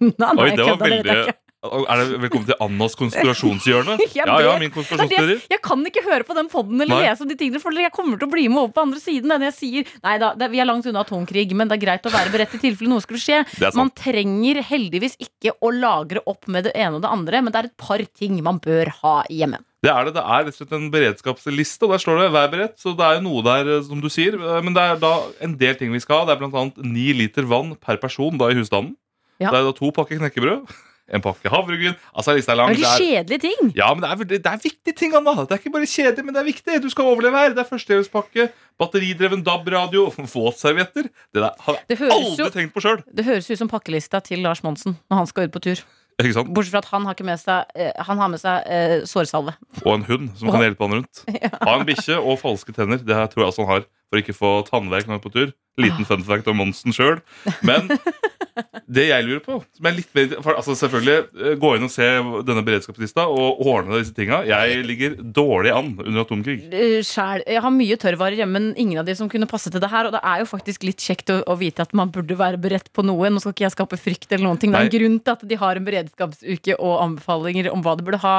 unna. Oi, det var veldig. Er det Velkommen til Annas konspirasjonshjørne. [laughs] Ja, ja, min konspirasjonsteori. jeg, jeg kan ikke høre på den podden eller Nei. lese om de tingene, for jeg kommer til å bli med over på andre siden. Enn jeg sier Nei da, det, vi er langt unna atomkrig, men det er greit å være beredt i tilfelle noe skulle skje. Man trenger heldigvis ikke å lagre opp med det ene og det andre, men det er et par ting man bør ha hjemme. Det er det. Det er rett og slett en beredskapsliste, og der står det 'vær beredt'. Så det er jo noe der, eh, som du sier. eh, Men det er da en del ting vi skal ha. Det er bl.a. ni liter vann per person da i husstanden. Ja. Det er da to pakker knekkebrød. En pakke havregryn. Altså, lista er lang. Det er kjedelige ting. Ja, men det er, det er viktige ting, Anna. Det er ikke bare kjedelig, men det er viktig. Du skal overleve her. Det er førstehjelpspakke, batteridreven DAB-radio, våtservietter. Det der har jeg aldri jo, tenkt på sjøl. det høres ut som pakkelista til Lars Monsen når han skal ut på tur. Bortsett fra at han har, ikke med seg, eh, han har med seg eh, sårsalve. Og en hund som kan hjelpe han rundt. [laughs] Ha en bikkje og falske tenner. Det her tror jeg altså han har. For ikke å få tannverk når du er på tur. Liten fun fact om Monsen sjøl. Men [laughs] det jeg lurer på som er litt mer, for, altså Selvfølgelig, eh, gå inn og se denne beredskapslista og ordne disse tinga. Jeg ligger dårlig an under atomkrig. Eh, Sjæl. Jeg har mye tørrvarer hjemme, men ingen av de som kunne passe til det her. Og det er jo faktisk litt kjekt å, å vite at man burde være beredt på noe. Nå skal ikke jeg skape frykt eller noen ting. Det er en grunn til at de har en beredskapsuke og anbefalinger om hva de burde ha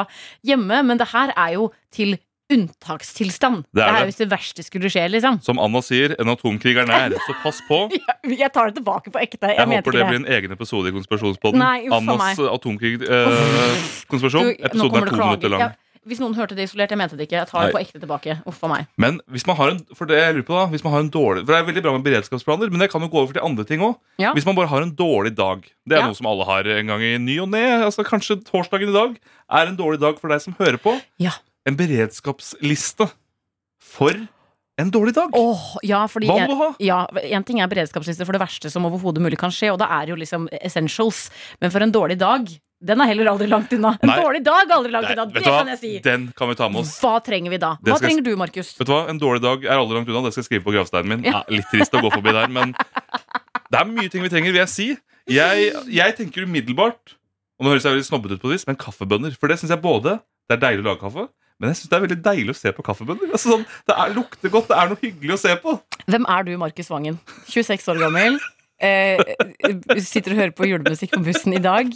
hjemme, men det her er jo til unntakstilstand. Det er er det. jo hvis det verste skulle skje, liksom. Som Anna sier, en atomkrig er nær, så pass på. [laughs] Jeg tar det tilbake på ekte. Jeg, Jeg håper det blir en egen episode i Konspirasjonspodden. Nei, uff Annas atomkrig-konspirasjon. [laughs] Du, Episoden er to minutter lang. Ja, hvis noen hørte det isolert, jeg mente det ikke. Jeg tar det på ekte tilbake. Uff a meg. Men hvis man har en For det jeg lurer på da Hvis man har en dårlig For det er veldig bra med beredskapsplaner, men det kan jo gå over til andre ting òg. Ja. Hvis man bare har en dårlig dag. Det er Ja. noe som alle har en gang i ny og ne. Altså, kanskje torsdagen i dag er en dårlig dag for deg som hører på. Ja. En beredskapsliste for en dårlig dag. Åh, ja, fordi Hva må du ha? Ja, En ting er beredskapsliste for det verste som overhodet mulig kan skje, og det er jo liksom essentials. Men for en dårlig dag, den er heller aldri langt unna. En Nei. dårlig dag er aldri langt Nei, unna, vet det du hva? kan jeg si. Den kan vi ta med oss. Hva trenger vi da? Det Hva skal trenger du, Markus? Vet du hva? En dårlig dag er aldri langt unna. Det skal jeg skrive på gravsteinen min. Ja. Litt trist å gå forbi der, men det er mye ting vi trenger, vil jeg si. Jeg, jeg tenker umiddelbart, og nå høres jeg veldig snobbete ut på et vis, men kaffebønner. For det syns jeg både det er deilig å lage kaffe, men jeg synes det er veldig deilig å se på kaffebønner. Altså, sånn, det er, lukter godt, det er noe hyggelig å se på. Hvem er du, Markus Vangen? 26 år gammel. Eh, sitter og hører på julemusikk på bussen i dag.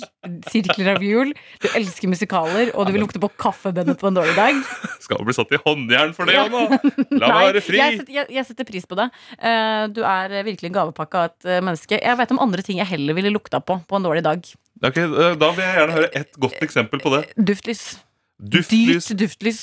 Sirkler av jul. Du elsker musikaler, og du vil lukte på kaffebønner på en dårlig dag. Skal bli satt i håndjern for det, Ja. Anna. [laughs] La meg være fri. Jeg setter, jeg, jeg setter pris på det. Eh, du er virkelig en gavepakke av et eh, menneske. Jeg vet om andre ting jeg heller ville lukta på på en dårlig dag. Ok, eh, da vil jeg gjerne høre et godt eksempel på det. Duftlys. Duftlys, Dyrt duftlys.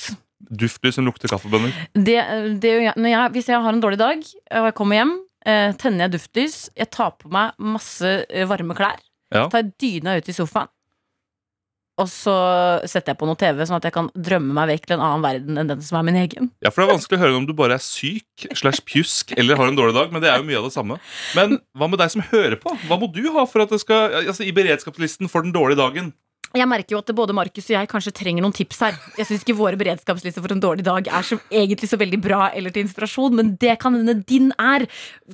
duftlys som lukter kaffebønner. Det, det, gjør jeg, hvis jeg har en dårlig dag, og jeg kommer hjem, eh, tenner jeg duftlys, jeg tar på meg masse eh, varme klær, Ja. tar dyna ut i sofaen, og så setter jeg på noe TV, sånn at jeg kan drømme meg vekk til en annen verden enn den som er min egen. Ja, for Det er vanskelig å høre om du bare er syk slash pjusk eller har en dårlig dag, men det er jo mye av det samme. Men hva med deg som hører på? Hva må du ha for at det skal, altså i beredskapslisten for den dårlige dagen? Jeg merker jo at både Markus og jeg kanskje trenger noen tips her. Jeg syns ikke våre beredskapslister for en dårlig dag er så, egentlig så veldig bra eller til inspirasjon, men det kan hende din er.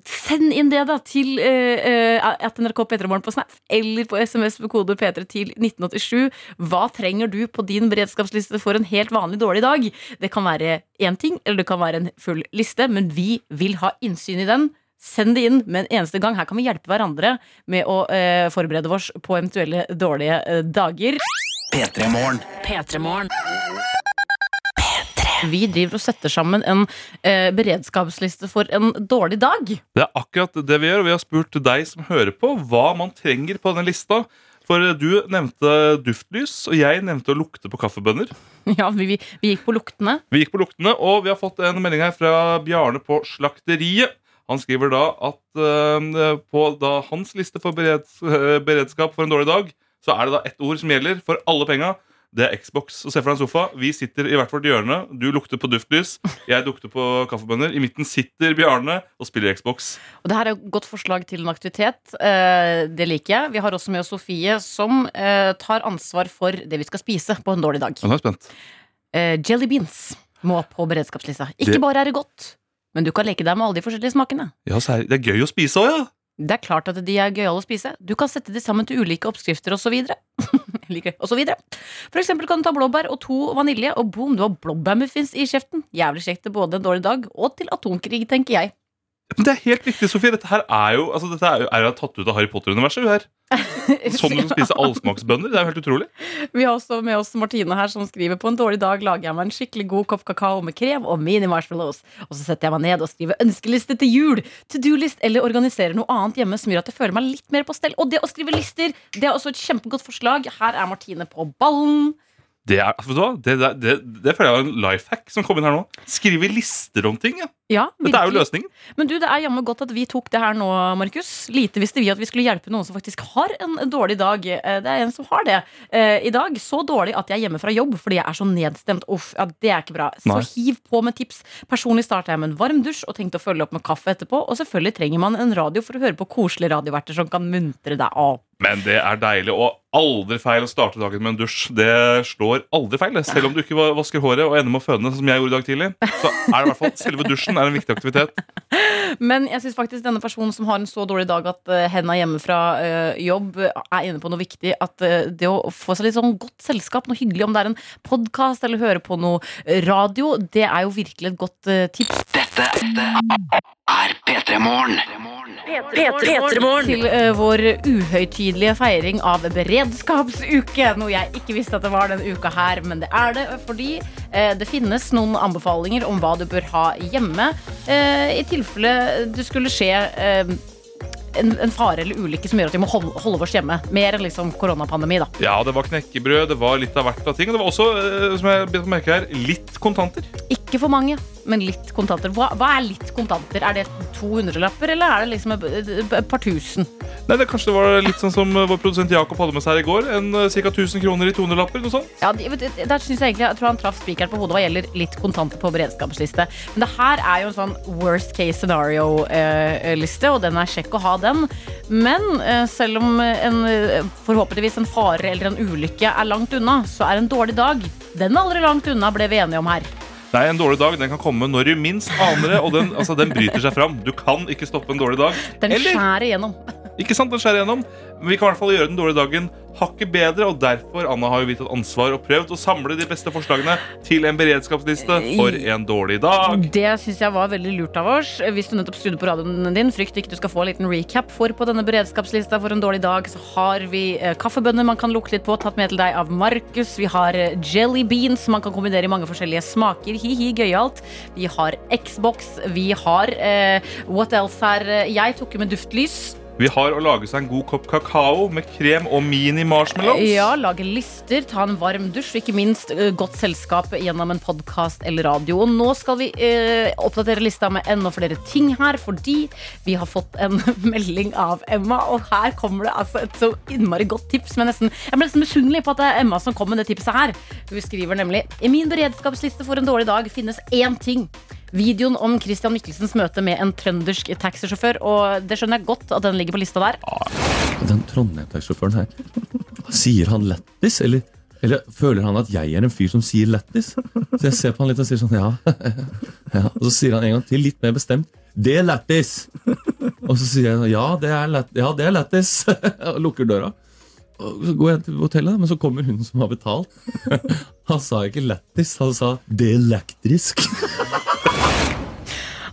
Send inn det da til uh, at NRK P3morgen på Snap eller på SMS med kode P3 til 1987. Hva trenger du på din beredskapsliste for en helt vanlig dårlig dag? Det kan være én ting, eller det kan være en full liste, men vi vil ha innsyn i den. Send det inn med en eneste gang. Her kan vi hjelpe hverandre med å eh, forberede oss på eventuelle dårlige eh, dager. P3 Morgen. Vi driver og setter sammen en eh, beredskapsliste for en dårlig dag. Det er akkurat det vi gjør, og vi har spurt deg som hører på, hva man trenger på denne lista. For eh, du nevnte duftlys, og jeg nevnte å lukte på kaffebønner. [laughs] Ja, vi, vi, vi gikk på luktene. Vi gikk på luktene, og vi har fått en melding her fra Bjarne på Slakteriet. Han skriver da at eh, på da hans liste for bereds, eh, beredskap for en dårlig dag, så er det da ett ord som gjelder for alle penga. Det er Xbox. Så Se for deg en sofa. Vi sitter i hvert fall i hjørnet. Du lukter på duftlys. Jeg lukter på kaffebønner. I midten sitter Bjarne og spiller Xbox. Og det her er et godt forslag til en aktivitet. Eh, det liker jeg. Vi har også med oss Sofie, som tar ansvar for det vi skal spise på en dårlig dag. Jeg er spent. Jelly beans må på beredskapslista. Ikke bare er det godt, men du kan leke deg med alle de forskjellige smakene. Ja, så er, Det er gøy å spise òg, ja. Det er klart at de er gøyale å spise. Du kan sette de sammen til ulike oppskrifter osv. [laughs] For eksempel kan du ta blåbær og to vanilje, og boom, du har blåbærmuffins i kjeften. Jævlig kjekt til både en dårlig dag og til atomkrig, tenker jeg. Men det er helt riktig, Sofie. Dette her er jo, altså, dette er jo, er jo tatt ut av Harry Potter-universet. her. [laughs] Sånn du kan spise allsmaksbønner. Det er jo helt utrolig. Vi har også med oss Martine her, som skriver på en dårlig dag lager jeg meg en skikkelig god kopp kakao med krem og mini-marshmallows. Og så setter jeg meg ned og skriver ønskeliste til jul, to do-list eller organiserer noe annet hjemme som gjør at jeg føler meg litt mer på stell. Og det å skrive lister, det er også et kjempegodt forslag. Her er Martine på ballen. Det, er, vet du hva? Det, det, det, det føler jeg var en life hack som kom inn her nå. Skrive lister om ting. Ja. Ja, Dette er jo løsningen. Men du, det er jammen godt at vi tok det her nå, Markus. Lite visste vi at vi skulle hjelpe noen som faktisk har en dårlig dag. Eh, Det er en som har det eh, i dag. Så dårlig at jeg er hjemme fra jobb fordi jeg er så nedstemt. Uff, ja, det er ikke bra. Så hiv på med tips. Personlig starta jeg med en varm dusj og tenkte å følge opp med kaffe etterpå. Og selvfølgelig trenger man en radio for å høre på koselige radioverter som kan muntre deg opp. Men det er deilig, og aldri feil å starte dagen med en dusj. Det slår aldri feil. Selv om du ikke vasker håret og ender med å føne, som jeg gjorde i dag tidlig, så er det i hvert fall selve dusjen er en viktig aktivitet. [laughs] Men jeg syns faktisk denne personen som har en så dårlig dag at uh, henda er hjemme fra uh, jobb, er inne på noe viktig. At uh, det å få seg litt sånn godt selskap, noe hyggelig, om det er en podkast eller høre på noe radio, det er jo virkelig et godt eh, tips. Dette er P3 Morgen. Til uh, vår uhøytidelige feiring av beredskapsuke. Noe jeg ikke visste at det var denne uka her, men det er det fordi uh, det finnes noen anbefalinger om hva du bør ha hjemme uh, i tilfelle det skulle skje en, en fare eller ulykke som gjør at vi må holde, holde oss hjemme. Mer enn liksom koronapandemi, da. Ja, det var knekkebrød, det var litt av hvert av ting. Og det var også, som jeg bet merke her, litt kontanter. Ikke for mange, men litt kontanter. Hva, hva er litt kontanter? Er det 200-lapper, eller er det liksom et, par tusen? Nei, det Kanskje det var litt sånn som vår produsent Jakob hadde med seg her i går. En uh, Ca. 1000 kroner i 200-lapper. noe sånt. Ja, der synes Jeg egentlig, jeg tror han traff spikeren på hodet hva gjelder litt kontanter på beredskapsliste. Men det her er jo en sånn worst case scenario-liste, og den er kjekk å ha den. Men eh, selv om en, eh, forhåpentligvis en fare eller en ulykke er langt unna, så er en dårlig dag den er aldri langt unna, ble vi enige om her. Nei, En dårlig dag den kan komme når du minst aner det, og den, altså, den bryter seg fram. Du kan ikke stoppe en dårlig dag. Den Eller, skjærer igjennom. Ikke sant, den skjærer gjennom. Men vi kan i hvert fall gjøre den dårlige dagen hakket bedre, og derfor Anna har jo vi tatt ansvar og prøvd å samle de beste forslagene til en beredskapsliste for en dårlig dag. Det syns jeg var veldig lurt av oss. Hvis du nettopp skrudde på radioen din, frykt ikke du skal få en liten recap. For på denne beredskapslista for en dårlig dag så har vi eh, kaffebønner man kan lukte litt på, tatt med til deg av Markus. Vi har eh, jelly beans man kan kombinere i mange forskjellige smaker. Hi-hi, gøyalt. Vi har Xbox. Vi har eh, What else her? Jeg tok jo med duftlys. Vi har å lage seg en god kopp kakao med krem og mini-marshmallows. Ja, lage lister, ta en varm dusj, og ikke minst eh, godt selskap gjennom en podkast eller radio. Og nå skal vi eh, oppdatere lista med enda flere ting her, fordi vi har fått en [laughs] melding av Emma, og her kommer det altså et så innmari godt tips. Men nesten, jeg ble nesten misunnelig på at det er Emma som kom med det tipset her. Hun skriver nemlig I min beredskapsliste for en dårlig dag finnes én ting. Videoen om Christian Michelsens møte med en trøndersk taxisjåfør. Og det skjønner jeg godt at den ligger på lista der. Den Trondheim-taxisjåføren her, sier han lættis, eller, eller føler han at jeg er en fyr som sier lættis? Så jeg ser på han litt og sier sånn, ja. [laughs] ja. Og så sier han en gang til, litt mer bestemt, det er lættis. Og så sier jeg, ja, det er, lættis, ja. [laughs] Og lukker døra. Så går jeg til hotellet, men så kommer hun som har betalt. [laughs] Han sa ikke lættis, han sa det elektrisk. [laughs]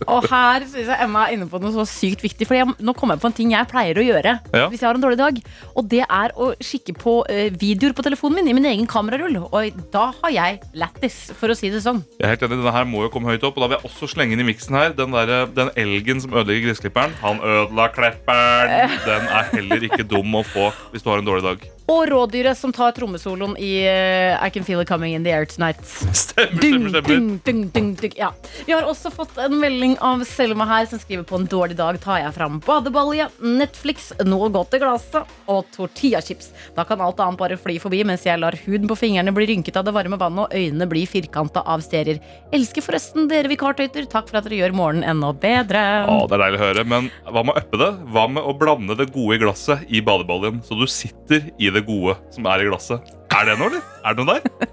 Og her synes jeg Emma er inne på noe så sykt viktig. For jeg, nå kommer jeg på en ting jeg pleier å gjøre Ja. hvis jeg har en dårlig dag. Og det er å kikke på eh, videoer på telefonen min i min egen kamerarull. Og da har jeg lættis, for å si det sånn. Jeg er helt enig, Denne her må jo komme høyt opp. Og da vil jeg også slenge inn i miksen her den, der, den elgen som ødelegger gressklipperen. Han ødela klepperen. [laughs] Den er heller ikke dum å få hvis du har en dårlig dag. Og rådyret som tar trommesoloen i uh, I Can Feel It Coming In The Air Tonight. Stemmer, Dung, stemmer, stemmer. dung, dung, dung, dung. Ja. Vi har også fått en melding av Selma her, som skriver på en dårlig dag tar jeg fram badebalje, Netflix, noe godt i glasset og tortillachips. Da kan alt annet bare fly forbi mens jeg lar huden på fingrene bli rynket av det varme vannet og øynene bli firkanta av serier. Elsker forresten dere vikartøyter. Takk for at dere gjør morgenen enda bedre. Å, det er deilig å høre, men hva med å uppe det? Hva med å blande det gode i glasset i badebaljen, så du sitter i det gode som er i glasset? Er det noe, eller? Er det noe der?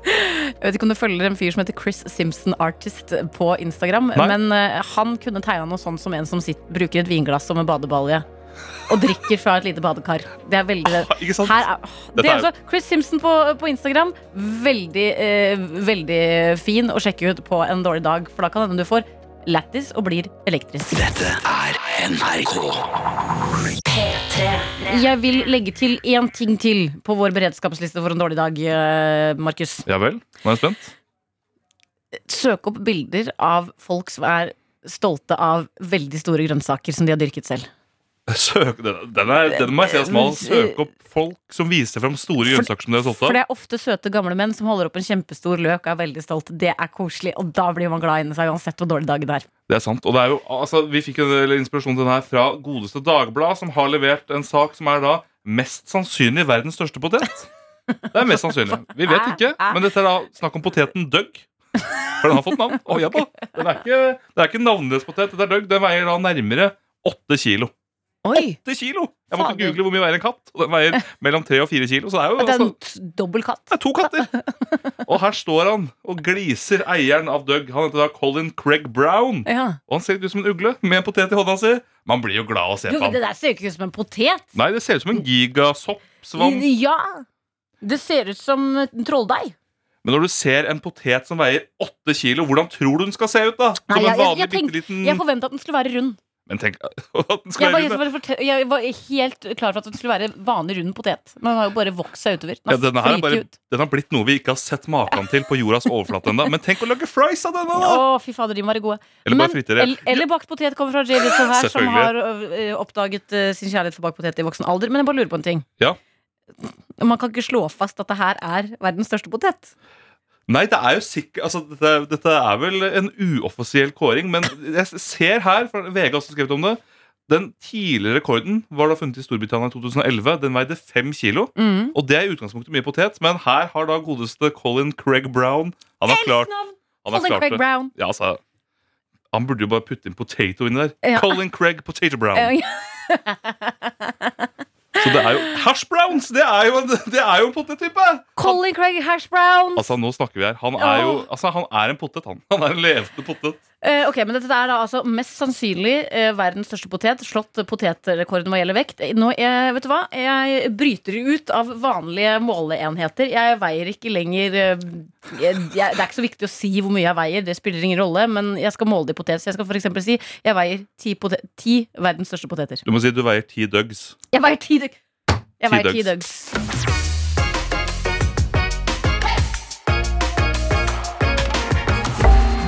Jeg vet ikke om du følger en fyr som heter Chris Simpson Artist på Instagram, Nei. men uh, han kunne tegna noe sånt som en som sitter, bruker et vinglass som en badebalje. Og drikker fra et lite badekar. Det er veldig Ikke sant? Her er, det er er- altså Chris Simpson på, på Instagram. Veldig, eh, veldig fin å sjekke ut på en dårlig dag, for da kan hende du får lættis og blir elektrisk. Dette er NRK. Jeg vil legge til én ting til på vår beredskapsliste for en dårlig dag, eh, Markus. Ja vel? Nå er jeg spent. Søk opp bilder av folk som er stolte av veldig store grønnsaker som de har dyrket selv. Søk, den, den, er, den må jeg si er smal. Søk opp folk som viser frem store grønnsaker som de er stolte For det er ofte søte gamle menn som holder opp en kjempestor løk og er veldig stolt. Det er koselig, og da blir man glad inni seg uansett hvor dårlig dagen er. Det er sant. Og det er jo, altså, vi fikk en del inspirasjon til den her fra godeste Dagblad, som har levert en sak som er da mest sannsynlig verdens største potet. Det er mest sannsynlig. Vi vet [laughs] ikke, men dette er da snakk om poteten Doug. For den har fått navn. Oh, ja da. Den er ikke, det er ikke navnløs potet. Dette er Doug. Den veier da nærmere åtte kilo. Oi! Åtte kilo! Jeg måtte Fader. google hvor mye veier en katt. Og den veier mellom tre og fire kilo. Så det er jo Det er altså, en t- dobbel katt. det er to katter. [laughs] Og her står han og gliser, eieren av Doug. Han heter da Colin Craig Brown. Ja. Og han ser litt ut som en ugle med en potet i hånda si. Man blir jo glad av å se på ham det han. der ser jo ikke ut som en potet. Nei, det ser ut som en gigasoppsvann. Ja. Det ser ut som en trolldeig. Men når du ser en potet som veier åtte kilo, hvordan tror du den skal se ut? da? Som Nei, jeg, en jeg, vanlig jeg, tenk, bitteliten jeg forventa at den skulle være rund. Men tenk [laughs] at den skal Jeg var, være rund. jeg var helt klar for at den skulle være vanlig rund potet. Men den har jo bare vokst seg utover. Den Ja, har denne her er flytet bare, ut. den har blitt noe vi ikke har sett maken til på jordas overflate ennå. Men tenk å lage fries av denne! Å, fy fader, de må være gode. Eller bare Men- fritere. Eller, eller bakt potet kommer fra Jay Little her, som har ø, ø, oppdaget ø, sin kjærlighet for bakt potet i voksen alder. Men jeg bare lurer på en ting. Ja. Man kan ikke slå fast at det her er verdens største potet. Nei, det er jo sikkert altså, dette, dette er vel en uoffisiell kåring, men jeg ser her, for VG har også skrevet om det Den tidligere rekorden var da funnet i Storbritannia i 2011. Den veide fem kilo. Mm. Og det er i utgangspunktet mye potet, men her har da godeste Colin Craig Brown Han har klart, han har Colin klart Craig det. Brown. Ja, altså, han burde jo bare putte inn potato inni der. Ja. Colin Craig Potato Brown. [laughs] Så det er jo Hash browns! Det er jo det er jo en potettype! Colin Craig Hash Browns. Altså, nå snakker vi her. Han er jo altså, han er en potet, han. Han er en levende potet. Eh, ok, men dette er da altså mest sannsynlig eh, verdens største potet. Slått potetrekorden hva gjelder vekt. Nå, jeg, vet du hva? Jeg bryter ut av vanlige måleenheter. Jeg veier ikke lenger eh, jeg, jeg, Det er ikke så viktig å si hvor mye jeg veier, det spiller ingen rolle. Men jeg skal måle det i potet. Så jeg skal eksempel si jeg veier ti, potet, ti verdens største poteter. Du må si du veier ti dugs. Jeg veier ti dug- Jeg veier ti Dougs.